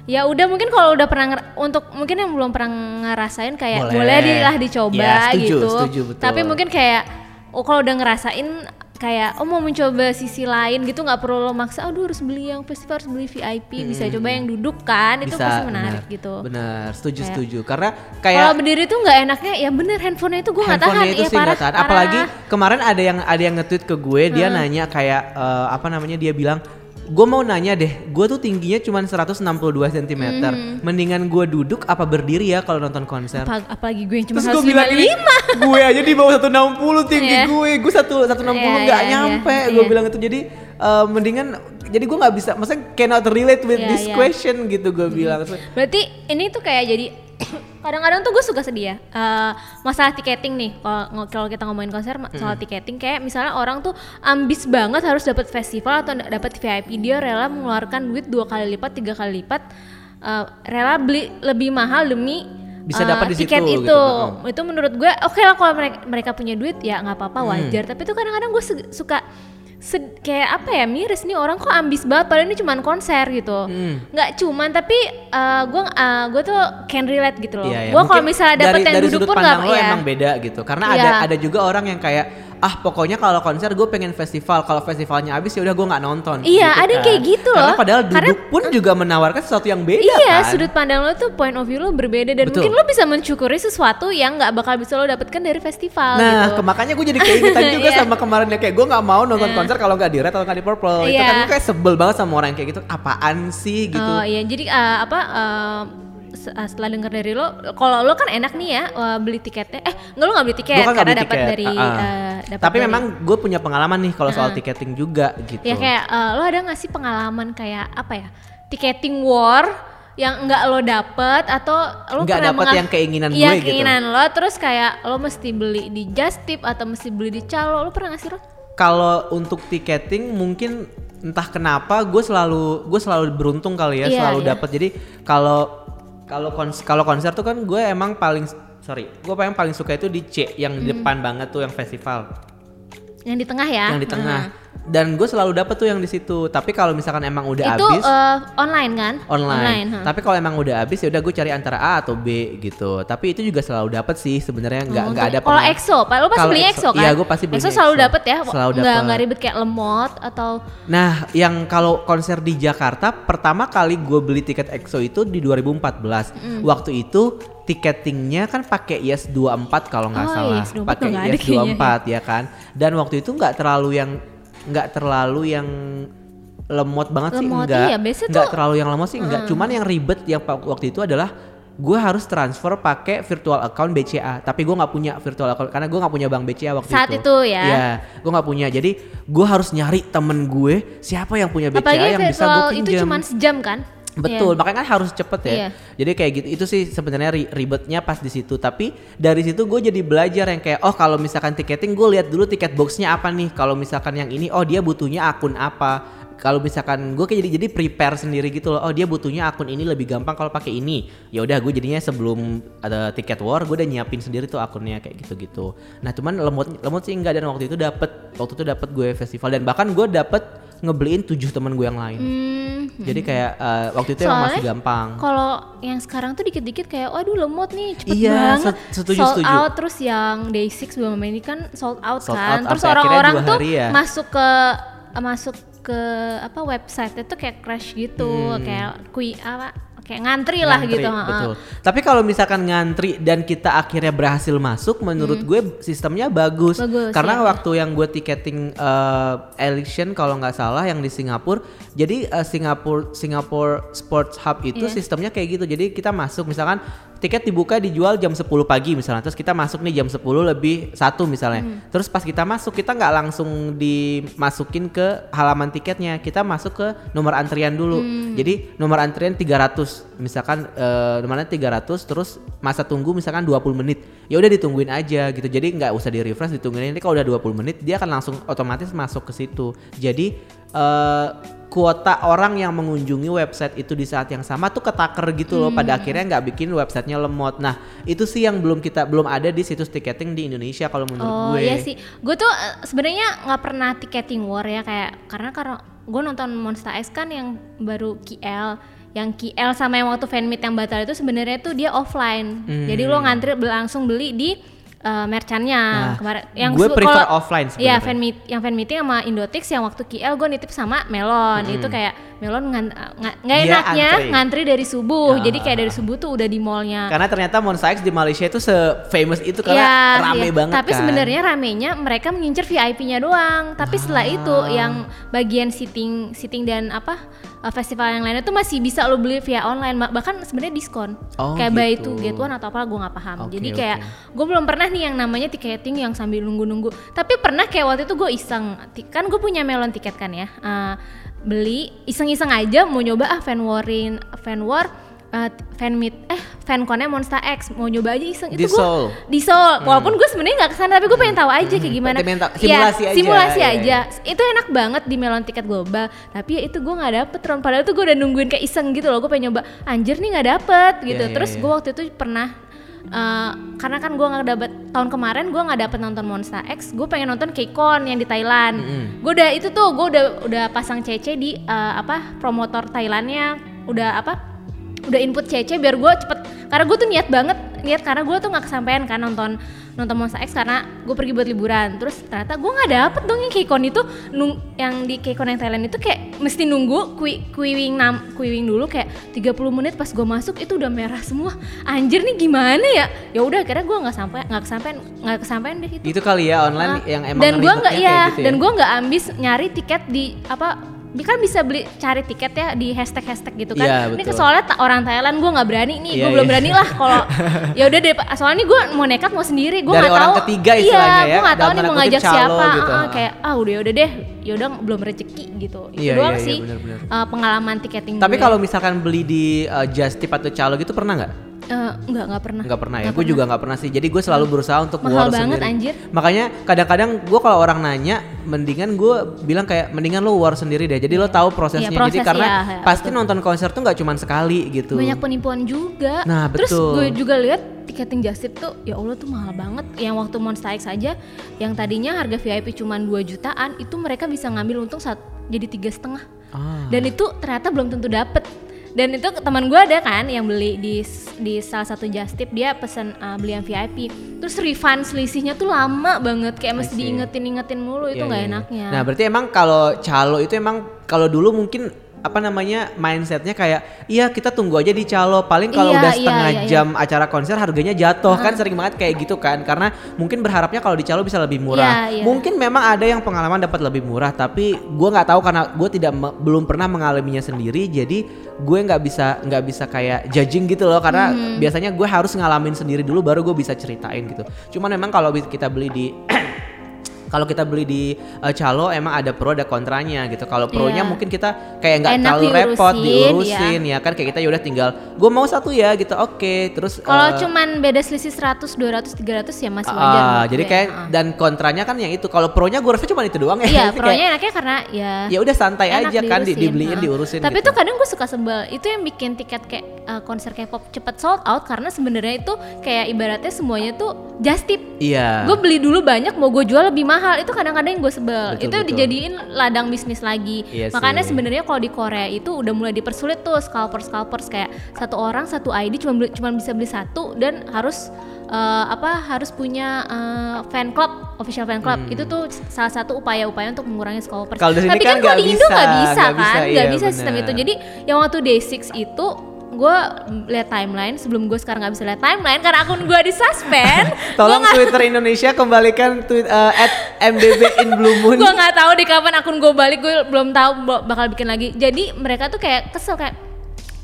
ya udah mungkin kalau udah pernah untuk mungkin yang belum pernah ngerasain kayak Boleh. boleh, dilah dicoba Ya, setuju, gitu. setuju, betul. Tapi mungkin kayak oh kalau udah ngerasain kayak oh mau mencoba sisi lain gitu nggak perlu lo maksa aduh harus beli yang festival harus beli VIP bisa coba yang duduk kan itu pasti menarik benar, gitu benar setuju Kayak- setuju karena kalau kayak berdiri tuh nggak enaknya ya bener handphonenya itu gue nggak tahan itu ya sih parah, tahan. parah. apalagi kemarin ada yang ada yang nge-tweet ke gue dia nanya kayak eh, apa namanya dia bilang gue mau nanya deh gue tuh tingginya cuma 162 cm mendingan gue duduk apa berdiri ya kalau nonton konser Apa- apalagi gue yang cuma Terus gue bilang 155 gue aja di bawah 160 tinggi Iya. gue, gue satu 160 Iya, nggak iya, nyampe. iya, Gue iya. bilang itu jadi eh, mendingan jadi gue nggak bisa, maksudnya cannot relate with Iya, this iya. question gitu gue bilang. berarti ini tuh kayak jadi kadang-kadang tuh gue suka sedih ya Eh, masalah tiketing nih kalau kita ngomongin konser soal tiketing kayak misalnya orang tuh ambis banget harus dapat festival atau da- dapat VIP dia rela mengeluarkan duit dua kali lipat tiga kali lipat eh, rela beli lebih mahal demi Bisa eh, dapat di situ tiket gitu. itu Heeh. itu menurut gue oke lah kalau mereka mereka punya duit ya nggak apa-apa Hmm. wajar tapi tuh kadang-kadang gue suka sed- kayak apa ya miris nih orang kok ambis banget padahal ini cuman konser gitu Hmm. nggak cuman tapi uh, gue uh, gue tuh can relate gitu loh Iya, iya. gue kalau misalnya dapet dari, yang dari duduk sudut pun nggak ya emang beda gitu. Karena Iya. ada ada juga orang yang kayak ah pokoknya kalau konser gue pengen festival kalau festivalnya habis ya udah gue nggak nonton Iya, ada yang kayak gitu karena loh. padahal duduk Karena- pun juga menawarkan sesuatu yang beda Iya, kan sudut pandang lo tuh point of view lo berbeda dan Betul. mungkin lo bisa mencukuri sesuatu yang nggak bakal bisa lo dapatkan dari festival Nah, gitu. makanya gue jadi keingetan juga Iya. sama kemarin ya kayak gue nggak mau nonton konser kalau nggak di Red atau nggak di Purple. Itu Iya. kan gue kayak sebel banget sama orang yang kayak gitu. Apaan sih gitu? Oh iya, jadi eh, apa eh, setelah denger dari lo, kalau lo kan enak nih ya beli tiketnya. Eh, nggak lo nggak beli tiket kan karena dapat tiket. dari ah, ah. eh, dapat Tapi dari- memang gue punya pengalaman nih kalau soal Ah. tiketing juga gitu. ya kayak eh, lo ada nggak sih pengalaman kayak apa ya? Tiketing war yang nggak lo dapet atau lo Nggak pernah dapet yang keinginan Iya, gue gitu. keinginan lo terus kayak lo mesti beli di Just Tip atau mesti beli di Calo. Lo pernah nggak sih lo? Kalau untuk tiketing mungkin entah kenapa gue selalu gue selalu beruntung kali ya Iya, selalu iya. dapat. Jadi kalau kalau kons kalau konser tuh kan gue emang paling sorry gue paling paling suka itu di C yang Hmm. di depan banget tuh yang festival. Yang di tengah ya? yang di tengah. Dan gue selalu dapet tuh yang di situ. Tapi kalau misalkan emang udah Itu habis eh, online kan? online. huh. Tapi kalau emang udah habis ya udah gue cari antara A atau B gitu. Tapi itu juga selalu dapet sih sebenarnya nggak Oh, nggak ada Kalau EXO, lo pasti beli EXO, kan? iya, gua pasti belinya EXO selalu EXO. dapet ya, Selalu nggak dapet. nggak ribet kayak lemot atau Nah, yang kalau konser di Jakarta pertama kali gue beli tiket EXO itu di 2014. Mm. Waktu itu tiketingnya kan pakai Yes 24 kalau nggak Oh, salah. Yes 24 pakai nggak Yes kayaknya. 24 ya kan. Dan waktu itu nggak terlalu yang nggak terlalu yang lemot banget sih Lemot, enggak. iya, Nggak terlalu yang lemot sih enggak. Cuman yang ribet yang waktu itu adalah gue harus transfer pakai virtual account BCA tapi gue nggak punya virtual account karena gue nggak punya bank BCA waktu Saat itu itu ya? Iya, gue nggak punya jadi gue harus nyari temen gue siapa yang punya BCA apalagi yang bisa gue virtual itu pinjam cuma sejam kan? Betul, Iya. makanya kan harus cepet ya. Iya. Jadi kayak gitu itu sih sebenarnya ri- ribetnya pas di situ. Tapi dari situ gue jadi belajar yang kayak oh kalau misalkan tiketing gue lihat dulu tiket boxnya apa nih. Kalau misalkan yang ini oh dia butuhnya akun apa. Kalau misalkan gue kayak jadi jadi prepare sendiri gitu loh. Oh dia butuhnya akun ini lebih gampang kalau pakai ini. Ya udah gue jadinya sebelum ada tiket war gue udah nyiapin sendiri tuh akunnya kayak gitu-gitu. Nah cuman lemot lemot sih enggak dan waktu itu dapet waktu itu dapet gue festival dan bahkan gue dapet ngebeliin tujuh temen gue yang lain. Hmm, Jadi kayak eh, waktu itu emang masih gampang. Kalau yang sekarang tuh dikit-dikit kayak waduh lemot nih cepet Iya, banget se- setuju, sold setuju. out terus yang day 6 belum main ini kan sold out Sold kan out terus orang-orang tuh ya. masuk ke masuk ke apa website itu kayak crash gitu kayak kui apa kayak ngantri, lah Hmm. Ngantri, gitu heeh. Betul. Tapi kalau misalkan ngantri dan kita akhirnya berhasil masuk, menurut gue sistemnya bagus. Hmm. Bagus, Karena iya. waktu yang gue tiketing eh, election kalau nggak salah yang di Singapura, jadi eh, Singapura Singapore Sports Hub itu Iya. sistemnya kayak gitu. Jadi kita masuk misalkan tiket dibuka dijual jam 10 pagi misalnya, terus kita masuk nih jam 10 lebih satu misalnya. Hmm. Terus pas kita masuk kita nggak langsung dimasukin ke halaman tiketnya, kita masuk ke nomor antrian dulu. Hmm. Jadi nomor antrian 300 misalkan eh nomornya 300 terus masa tunggu misalkan 20 menit. Ya udah ditungguin aja gitu. Jadi nggak usah di refresh ditungguin ini kalau udah 20 menit dia akan langsung otomatis masuk ke situ. Jadi eh kuota orang yang mengunjungi website itu di saat yang sama tuh ketaker gitu loh. Pada akhirnya nggak bikin websitenya lemot. Nah itu sih yang belum kita belum ada di situs tiketing di Indonesia kalau menurut Oh gue. iya sih, gue tuh eh, sebenarnya nggak pernah tiketing war ya kayak karena karena gue nonton Monster X kan yang baru KL, yang KL sama yang waktu fanmeet yang batal itu sebenarnya tuh dia offline, jadi lo ngantri bel- langsung beli di eh, merchannya Nah, kemarin. Yang gue se- prefer kalau- offline Iya sebenarnya. fan meet, yang fan meeting sama Indotix yang waktu KL gue nitip sama Melon itu kayak Melon nga- nggak Dia enaknya antri. ngantri dari subuh, Ah. jadi kayak dari subuh tuh udah di mallnya. Karena ternyata Monster X di Malaysia itu se-famous itu karena Iya, rame iya. banget Tapi kan. sebenarnya ramenya mereka mengincar VIP-nya doang. Tapi setelah Ah. itu yang bagian sitting, sitting dan apa uh, festival yang lainnya tuh masih bisa lo beli via online. Bahkan sebenarnya diskon. Oh, kayak buy gitu. two get one atau apa gue nggak paham. Oke, Jadi kayak gue belum pernah nih yang namanya tiketing yang sambil nunggu-nunggu. Tapi pernah kayak waktu itu gue iseng. Kan gue punya melon tiket kan ya. Uh, beli iseng-iseng aja mau nyoba ah fan warin fan war uh, fan meet eh fanconnya Monster X. Mau nyoba aja iseng. Di itu gue di Seoul. Walaupun gue sebenarnya nggak ke sana tapi gue pengen tahu aja kayak gimana. Pengen tahu- Ya, simulasi aja, simulasi iya, aja. itu enak banget di melon tiket global. Tapi ya itu gue nggak dapet Ron. Padahal tuh gue udah nungguin kayak iseng gitu loh. Gue pengen nyoba anjir nih nggak dapet gitu. Iya, iya, terus iya. gue waktu itu pernah eh, karena kan gue nggak dapet tahun kemarin gue nggak dapet nonton Monster X gue pengen nonton K-Con yang di Thailand. Gue udah itu tuh gue udah udah pasang CC di eh, apa promotor Thailandnya. Udah apa udah input CC biar gue cepet karena gue tuh niat banget niat karena gue tuh nggak kesampaian kan nonton nonton Monster X karena gue pergi buat liburan. Terus ternyata gue nggak dapet dong yang Keikon itu. Nung, yang di Keikon yang Thailand itu kayak mesti nunggu kui kuiwing nam kuiwing dulu kayak 30 menit pas gue masuk itu udah merah semua. Anjir nih gimana ya? Ya udah akhirnya gue nggak sampai nggak kesampaian nggak kesampaian deh itu Itu kali ya online Ah, yang emang dan gue nggak iya. gitu ya. dan gue nggak ambis nyari tiket di apa kan bisa beli cari tiket ya di hashtag hashtag gitu kan Iya, ini soalnya ta- orang Thailand gue nggak berani nih Iya, gue belum iya. berani lah kalau ya udah deh soalnya gue mau nekat mau sendiri gue nggak tahu ketiga istilahnya iya ya, gue nggak tahu nih mau ngajak calo siapa gitu. Ah, kayak ah udah udah deh ya udah belum rezeki gitu itu Iya, doang iya, iya, sih benar-benar. eh, pengalaman tiketing Tapi kalau misalkan beli di uh, Just Tip atau Calo gitu pernah nggak? Eh, nggak nggak pernah Nggak pernah ya. Gue juga nggak pernah sih. Jadi gue selalu berusaha untuk Mahal war banget, sendiri. anjir. Makanya kadang-kadang gue kalau orang nanya, mendingan gue bilang kayak mendingan lo war sendiri deh. Jadi lo tahu prosesnya. Iya, Jadi proses, karena ya, ya, pasti nonton konser tuh nggak cuma sekali gitu. banyak penipuan juga. Nah, Terus betul. gue juga lihat tiketing Just Tip tuh ya Allah tuh mahal banget. Yang waktu Monster X aja yang tadinya harga VIP cuma 2 jutaan itu mereka bisa ngambil untung saat jadi tiga setengah. Ah. Dan itu ternyata belum tentu dapet. Dan itu teman gue ada kan yang beli di di salah satu Just Tip dia pesen uh, beli yang VIP. Terus refund selisihnya tuh lama banget kayak mesti diingetin-ingetin mulu itu Iya, nggak iya, iya. enaknya. Nah berarti emang kalau calo itu emang kalau dulu mungkin apa namanya mindsetnya kayak iya kita tunggu aja di calo. Paling kalau Iya, udah iya, setengah iya, iya. jam acara konser harganya jatuh. Kan sering banget kayak gitu kan. Karena mungkin berharapnya kalau di calo bisa lebih murah. Iya, iya. mungkin memang ada yang pengalaman dapat lebih murah tapi gue nggak tahu karena gue tidak belum pernah mengalaminya sendiri. Jadi gue nggak bisa nggak bisa kayak judging gitu loh. Karena Hmm. biasanya gue harus ngalamin sendiri dulu baru gue bisa ceritain gitu. Cuman memang kalau kita beli di kalau kita beli di uh, calo emang ada pro ada kontranya gitu. Kalau pronya Iya. mungkin kita kayak nggak terlalu repot diurusin, diurusin ya kan kayak kita ya udah tinggal gue mau satu ya gitu. Oke, terus Kalau uh, cuman beda selisih 100, 200, 300 ya masih wajar. ah, menurut jadi gue. kayak Ah. dan kontranya kan yang itu. Kalau pronya gue rasa cuma itu doang ya. Iya, pronya enaknya karena ya ya udah santai enak aja kan di- diurusin, dibeliin ha. diurusin Tapi gitu. tuh kadang gue suka sebel. Itu yang bikin tiket kayak uh, konser K-pop cepet sold out karena sebenarnya itu kayak ibaratnya semuanya tuh just tip. Iya. Gue beli dulu banyak mau gue jual lebih mahal. Itu kadang-kadang yang gue sebel. Betul, itu betul. dijadiin ladang bisnis lagi. Iya Makanya sebenarnya kalau di Korea itu udah mulai dipersulit tuh scalper-scalpers kayak satu orang satu ID cuma beli- cuma bisa beli satu dan harus eh, apa harus punya eh, fan club official fan club itu tuh salah satu upaya-upaya untuk mengurangi scalpers. Hmm. Tapi kan kan kalau di Indo nggak bisa, bisa nggak kan, bisa, nggak iya, bisa sistem itu. Jadi yang waktu day 6 itu gue lihat timeline sebelum gue sekarang nggak bisa lihat timeline karena akun gue di suspend. Tolong Twitter Indonesia kembalikan tweet uh, at MBB in Blue Moon. gue nggak tahu di kapan akun gue balik gue belum tahu bakal bikin lagi jadi mereka tuh kayak kesel kayak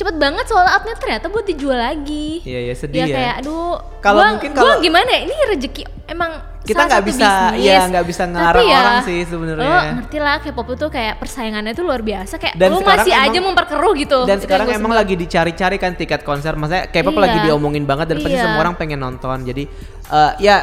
cepet banget soal outnya ternyata buat dijual lagi Iya, iya, sedih ya. kayak aduh Kalau mungkin kalau- gimana ya ini rezeki emang Kita salah nggak bisa- bisnis. iya, nggak bisa ngelarang ya, orang sih sebenarnya. lo ngerti lah K-pop itu kayak persaingannya tuh luar biasa kayak Dan lo masih aja emang- memperkeruh gitu Dan Itu sekarang emang lagi dicari-cari kan tiket konser, maksudnya K-pop Iya. lagi diomongin banget dan pasti Iya. semua orang pengen nonton. Jadi eh, ya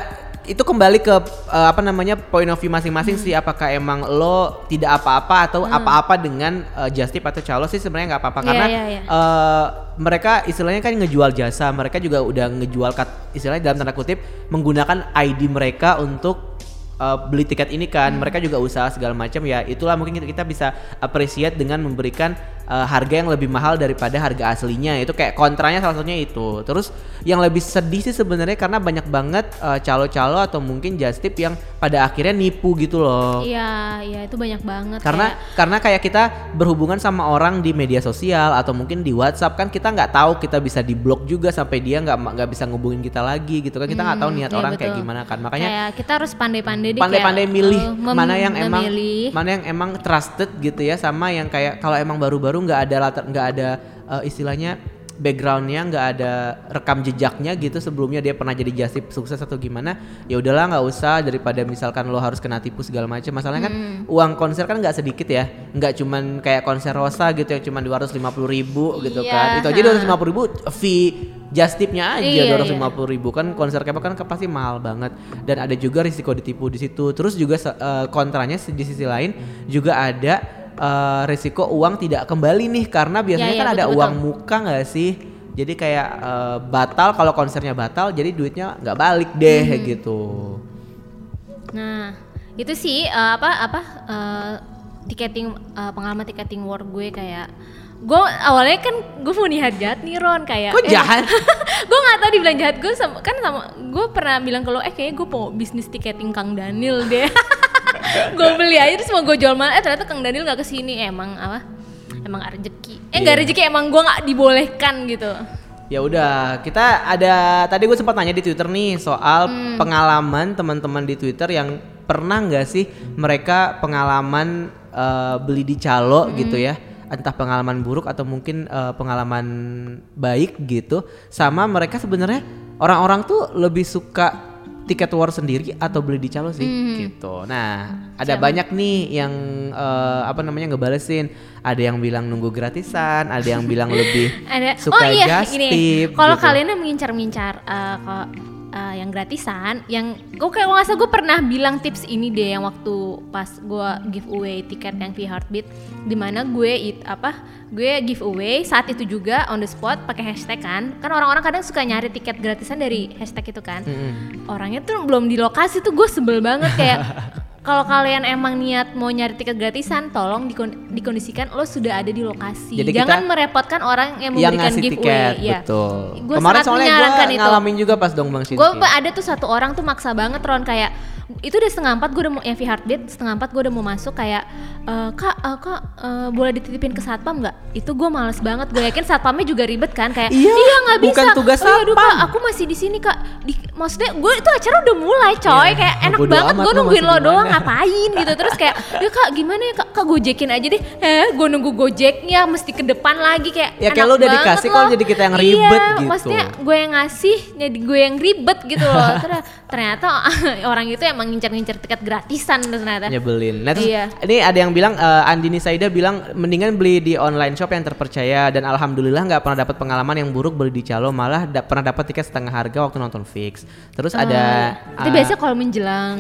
itu kembali ke eh, apa namanya point of view masing-masing Hmm. sih. Apakah emang lo tidak apa-apa atau apa-apa dengan eh, Just Tip atau Calo sih sebenarnya nggak apa-apa Iya, karena iya, iya. eh, mereka istilahnya kan ngejual jasa. Mereka juga udah ngejual kat, istilahnya dalam tanda kutip menggunakan ID mereka untuk uh, beli tiket ini kan Hmm. mereka juga usaha segala macam ya itulah mungkin kita, kita bisa appreciate dengan memberikan uh, harga yang lebih mahal daripada harga aslinya. Itu kayak kontranya salah satunya itu. Terus yang lebih sedih sih sebenarnya karena banyak banget uh, calo-calo atau mungkin just tip yang pada akhirnya nipu gitu loh. Iya iya itu banyak banget karena kayak- karena kayak kita berhubungan sama orang di media sosial atau mungkin di WhatsApp kan kita nggak tahu kita bisa diblok juga sampai dia nggak nggak bisa ngubungin kita lagi gitu kan. Kita nggak tahu Hmm, niat iya orang kayak betul. gimana kan. Makanya kayak kita harus pandai-pandai pandai-pandai kayak, milih eh, mem- mana yang emang mana yang emang trusted gitu ya sama yang kayak kalau emang baru-baru nggak ada latar nggak ada eh, istilahnya backgroundnya nggak ada rekam jejaknya gitu sebelumnya dia pernah jadi jasip sukses atau gimana ya udahlah nggak usah daripada misalkan lo harus kena tipu segala macam masalahnya kan uang konser kan nggak sedikit ya nggak cuman kayak konser rosa gitu yang cuma dua ratus lima puluh ribu gitu kan. Iya, itu aja dua ratus lima puluh ribu fee just tipnya aja Iya, dua ratus lima puluh ribu. Kan konser K-pop kan pasti mahal banget dan ada juga risiko ditipu di situ. Terus juga eh, kontranya di sisi lain juga ada eh, risiko uang tidak kembali nih karena biasanya iya, kan ada betul, uang betul. muka nggak sih jadi kayak eh, batal kalau konsernya batal jadi duitnya nggak balik deh gitu Nah, itu sih eh, apa apa eh, tiketing uh, pengalaman tiketing war gue kayak gue awalnya kan gue mau niat jahat nih Ron kayak Kok jahat? gue nggak tahu dibilang jahat gue sama, kan sama gue pernah bilang ke lo eh kayaknya gue mau bisnis tiketing Kang Daniel deh gue beli aja terus mau gue jual mana eh ternyata Kang Daniel nggak ke sini. Emang apa? Emang rezeki. Eh nggak Iya. rezeki emang gue nggak dibolehkan gitu. Ya udah, kita ada tadi gue sempat nanya di Twitter nih soal Hmm. pengalaman teman-teman di Twitter yang pernah nggak sih mereka pengalaman eh, beli di calo Hmm. gitu ya, entah pengalaman buruk atau mungkin eh, pengalaman baik gitu, sama mereka sebenarnya orang-orang tuh lebih suka tiket war sendiri atau beli di calo sih gitu. Nah, ada banyak nih yang eh, apa namanya ngebalesin. Ada yang bilang nunggu gratisan, ada yang bilang lebih ada suka oh iya tip kalau gitu. kalian yang mengincar-mincar eh, eh, yang gratisan yang gue kayak nggak gue pernah bilang tips ini deh yang waktu pas gue giveaway tiket yang V Heartbeat di mana gue it apa gue giveaway saat itu juga on the spot pakai hashtag kan. Kan orang-orang kadang suka nyari tiket gratisan dari hashtag itu kan. Orangnya tuh belum di lokasi tuh gue sebel banget kayak kalau kalian emang niat mau nyari tiket gratisan, tolong dikon- dikondisikan lo sudah ada di lokasi. Jadi Jangan merepotkan orang yang yang memberikan ngasih giveaway. tiket ya. betul. Gue Kemarin soalnya menyarankan gue itu. ngalamin juga pas dong Bang Shinki. Gue ada tuh satu orang tuh maksa banget Ron kayak itu udah setengah empat gue udah mau yang V Heartbeat setengah empat gue udah mau masuk kayak "Eh, kak eh, kak eh, boleh dititipin ke satpam nggak? Itu gue males banget. Gue yakin satpamnya juga ribet kan kayak Iya, iya nggak bisa. bukan tugas "Oh, iya, aduh, kak satpam." aku masih di sini kak. Di, maksudnya gue itu acara udah mulai coy. Iya, kayak enak bodo banget gue nungguin lo doang ngapain gitu. Terus kayak ya kak gimana ya kak? Kak gojekin aja deh. Eh gue nunggu gojeknya mesti ke depan lagi. Kayak Ya, kayak lo udah dikasih, loh. jadi kita yang ribet iya, gitu. maksudnya gue yang ngasih jadi gue yang ribet gitu loh. Ternyata- ternyata orang itu emang ngincer-ngincer tiket gratisan ternyata. Nyebelin. Nah, terus Iya. ini ada yang bilang eh, Andini Saida bilang mendingan beli di online shop yang terpercaya. Dan alhamdulillah nggak pernah dapat pengalaman yang buruk beli di calo malah da- pernah dapat tiket setengah harga waktu nonton fix. Terus ada itu eh, biasanya kalau menjelang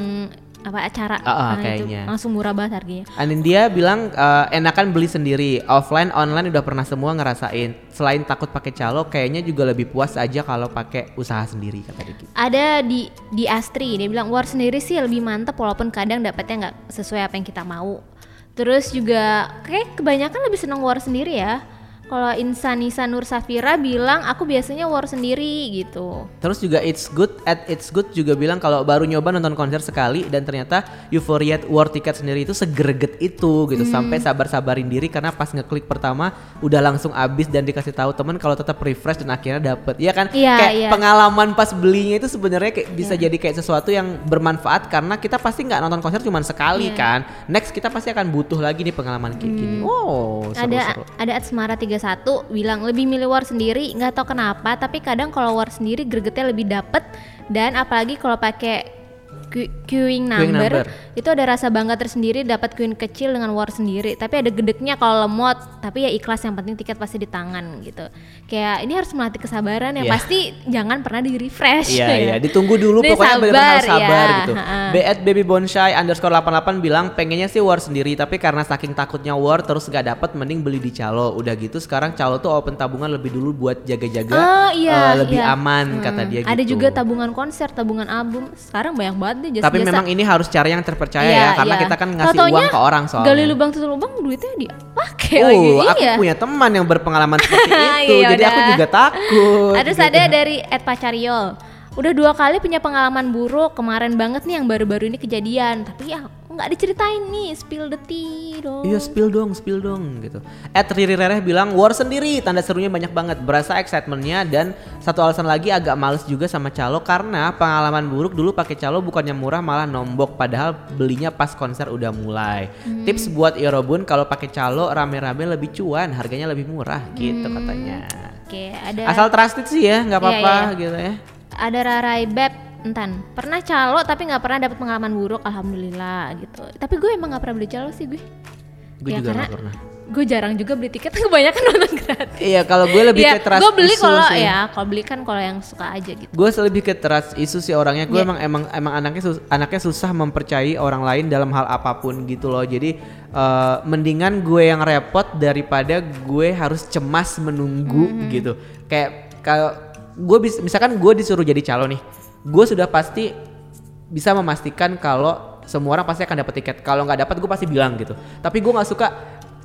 apa acara. Ah, ah, nah, itu kayaknya. langsung murah banget harganya. Anindya bilang eh, enakan beli sendiri. Offline online udah pernah semua ngerasain. Selain takut pakai calo kayaknya juga lebih puas aja kalau pakai usaha sendiri kata Diki. ada di di Astri dia bilang war sendiri sih lebih mantep walaupun kadang dapetnya nggak sesuai apa yang kita mau terus juga kayak kebanyakan lebih seneng war sendiri ya kalau Insanisa Nur Safira bilang aku biasanya war sendiri gitu Terus juga It's Good at It's Good juga bilang kalau baru nyoba nonton konser sekali dan ternyata Euphoria War Ticket sendiri itu segereget itu gitu sampai sabar-sabarin diri karena pas ngeklik pertama udah langsung abis dan dikasih tahu temen kalau tetap refresh dan akhirnya dapet. Iya kan? Iya, kayak iya. pengalaman pas belinya itu sebenarnya kayak bisa jadi kayak sesuatu yang bermanfaat karena kita pasti nggak nonton konser cuma sekali Iya. kan. Next kita pasti akan butuh lagi nih pengalaman kayak gini. Oh, ada seru-seru. ada Atsmara 31 bilang lebih milih war sendiri. Nggak tahu kenapa tapi kadang kalau war sendiri gregetnya lebih dapet. Dan apalagi kalau pakai queuing number, number. itu ada rasa bangga tersendiri dapat queuing kecil dengan war sendiri tapi ada gedeknya kalau lemot tapi ya ikhlas yang penting tiket pasti di tangan gitu kayak ini harus melatih kesabaran ya Iya. pasti jangan pernah di refresh Iya iya ditunggu dulu pokoknya benar harus sabar, ya. gitu. B at baby bonsai underscore 88 bilang pengennya sih war sendiri tapi karena saking takutnya war terus gak dapet mending beli di calo. Udah gitu sekarang calo tuh open tabungan lebih dulu buat jaga-jaga Oh iya, eh, lebih iya. aman Hmm. kata dia gitu. Ada juga tabungan konser, tabungan album. Sekarang banyak banget deh jasa-jasa. Tapi memang ini harus cari yang terpercaya Iya, ya karena iya. kita kan ngasih Tau-taunya uang ke orang soalnya. Gali lubang tutup lubang duitnya dipakai Oh, lagi. aku iya. punya teman yang berpengalaman seperti itu, Iya, jadi aku juga takut. Ada gitu. ada dari Ed Pacariol. Udah dua kali punya pengalaman buruk kemarin banget nih yang baru-baru ini kejadian. Tapi ya nggak diceritain nih, spill the tea dong. Iya spill dong, spill dong gitu. At Riri Rereh bilang war sendiri, tanda serunya banyak banget. Berasa excitementnya dan satu alasan lagi agak males juga sama calo karena pengalaman buruk dulu pakai calo bukannya murah malah nombok padahal belinya pas konser udah mulai. Hmm. Tips buat Eurobun kalau pakai calo rame-rame lebih cuan, harganya lebih murah gitu katanya. Oke, ada Asal trusted sih ya, nggak Iya, apa-apa iya, iya. gitu ya. Ada Rarai Beb entan pernah calo tapi nggak pernah dapat pengalaman buruk alhamdulillah gitu tapi gue emang nggak pernah beli calo sih gue Gue Ya, juga karena nggak pernah. gue jarang juga beli tiket kebanyakan nonton gratis Iya, kalau gue lebih ya ke trust gue beli kalau sih. ya kalau beli kan kalau yang suka aja gitu Gue lebih ke trust isu sih orangnya. Gue Iya. emang emang emang anaknya sus- anaknya susah mempercayai orang lain dalam hal apa pun gitu loh. Jadi eh, mendingan gue yang repot daripada gue harus cemas menunggu Mm-hmm. gitu. Kayak kalau gue bis, misalkan gue disuruh jadi calo nih, gue sudah pasti bisa memastikan kalau semua orang pasti akan dapat tiket. Kalau nggak dapat gue pasti bilang gitu. Tapi gue nggak suka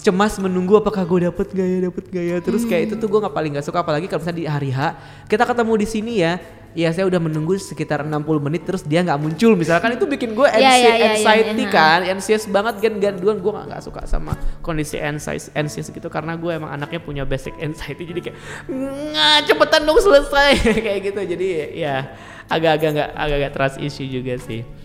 cemas menunggu apakah gue dapet gak ya dapet gak ya terus kayak itu tuh gue nggak paling nggak suka apalagi kalau misalnya di hari H kita ketemu di sini ya ya saya udah menunggu sekitar 60 menit terus dia nggak muncul. Misalkan itu bikin gue Iya, iya, iya, anxiety iya, kan anxious banget kan ganduan gue nggak suka sama kondisi anxious anxious gitu karena gue emang anaknya punya basic anxiety. Jadi kayak nggak cepetan dong selesai. Kayak gitu. Jadi ya agak-agak nggak agak-agak trust issue juga sih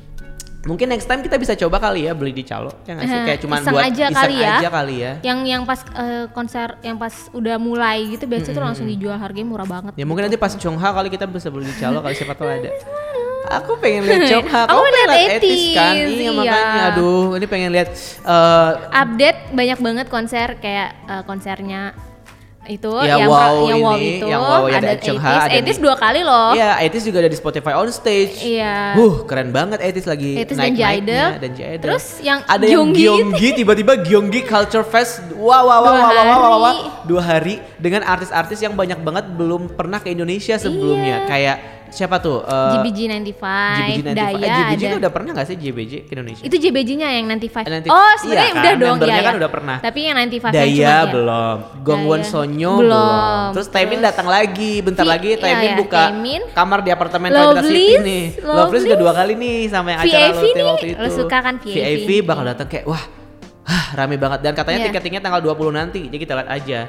mungkin next time kita bisa coba kali ya beli di calo ya nggak sih Eh, kayak cuman iseng buat aja iseng kali ya. aja kali ya Yang yang pas eh, konser yang pas udah mulai gitu biasanya tuh langsung dijual harganya murah banget. Ya mungkin nanti pas Chongha kali kita bisa beli di calo kali siapa tahu ada. Aku pengen lihat Chongha. Aku pengen lihat Etis kan? Iya iya. makanya. Aduh, ini pengen lihat eh Update banyak banget konser kayak eh, konsernya itu Ya, yang wow yang wow ini, itu yang wow ya ada ada Chungha, 80s, ada 80s di- dua kali loh. Iya, Etis juga ada di Spotify on stage. Iya. Huh, keren banget Etis lagi Etis dan naik Jaidel. dan Jaidel. Terus yang ada yang Gyeonggi. Tiba-tiba Gyeonggi Culture Fest. Wow, wow, wow, Dua wow, wow, wow, wow, wow. Dua hari dengan artis-artis yang banyak banget belum pernah ke Indonesia sebelumnya. Iya. Kayak siapa tuh? Eh, JBG 95, JBG 95. Daya Eh, JBG ada. udah pernah gak sih JBG ke Indonesia? Itu JBG-nya yang 95. Eh, 95. Oh, sebenarnya Iya kan, udah dong membernya ya. kan ya. udah pernah. Tapi yang 95 yang Daya cuma belum, Gongwon Daya. Sonyo Belum. belum. Terus Taemin datang lagi, bentar Vi- lagi iya, Taemin iya, buka Taemin. kamar di apartemen Fabula City nih. Lovelyz udah dua kali nih sama yang acara Lotte nih, waktu itu. lo suka kan VIV? bakal datang kayak wah, ah, rame banget dan katanya Iya. tiketingnya tanggal 20 nanti. Jadi kita lihat aja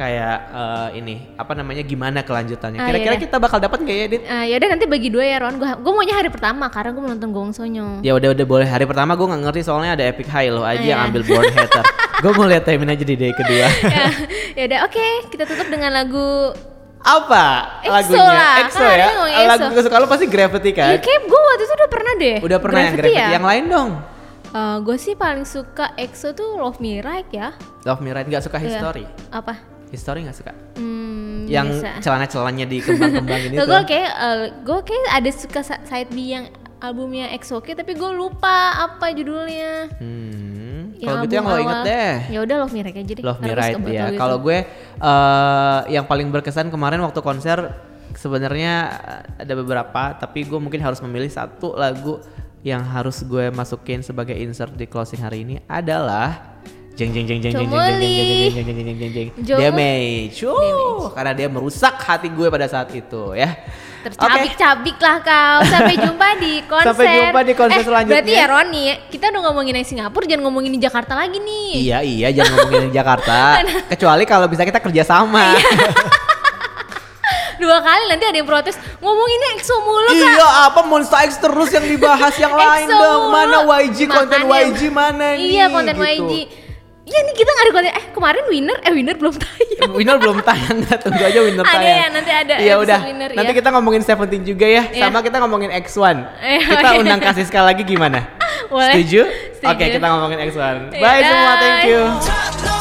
kayak eh, ini apa namanya gimana kelanjutannya. Ah, Kira-kira iya. kita bakal dapat nggak ya, Dit? Eh, ya udah nanti bagi dua ya Ron. Gua gua maunya hari pertama karena mau nonton Gong Sonyo. Ya udah udah boleh hari pertama gue nggak ngerti soalnya ada Epic High lo aja yang Iya. ambil board hater. gue mau lihat Taemin aja di day kedua. ya, ya udah oke, kita tutup dengan lagu Apa EXO lagunya? lah, EXO kan ya. ngomongin Lagu EXO. kesukaan lo pasti Gravity kan? Ya kayak gue waktu itu udah pernah deh. Udah pernah yang Gravity. ya? Yang lain dong. gue sih paling suka EXO tuh Love Me Right ya. Love Me Right nggak suka Iya. History. Apa? History nggak suka. Hmm, yang celana-celananya dikembang-kembangin itu. gue kayak gue kayak ada suka side B yang albumnya EXO tapi gue lupa apa judulnya. Hmm. Yang Kalau gitu yang lo inget deh. Ya udah Love Me Right aja deh. Love Me kebet ya. lagu itu. Kalau gue eh yang paling berkesan kemarin waktu konser sebenarnya eh, ada beberapa tapi gue mungkin harus memilih satu lagu yang harus gue masukin sebagai insert di closing hari ini adalah jeng jeng jeng jeng jeng jeng jeng jeng jeng jeng jeng jeng damage. Uh, karena dia merusak hati gue pada saat itu ya. Tercabik-cabik lah kau. Sampai jumpa di konser. Sampai jumpa di konser eh, selanjutnya. Berarti ya Roni, kita udah ngomongin yang Singapura, jangan ngomongin di Jakarta lagi nih. Iya iya jangan ngomongin di Jakarta. Kecuali kalau bisa kita kerja sama. Dua kali nanti ada yang protes ngomonginnya EXO mulu kak. Iya apa Monster X terus yang dibahas yang lain dong. mulu. Mana YG konten Makanya- YG mana nih? Iya konten gitu. YG. Iya nih kita nggak ada konten. Eh kemarin winner, eh winner belum tayang. Winner belum tayang nggak tunggu aja Winner Ada tayang. ya, nanti ada Iya udah. Winner, nanti ya. kita ngomongin Seventeen juga ya. Iya. Sama kita ngomongin X1. Eh, kita oke. undang kasih sekali lagi gimana? Boleh. Setuju? Setuju. Oke kita ngomongin X1. Ya Bye semua, thank you.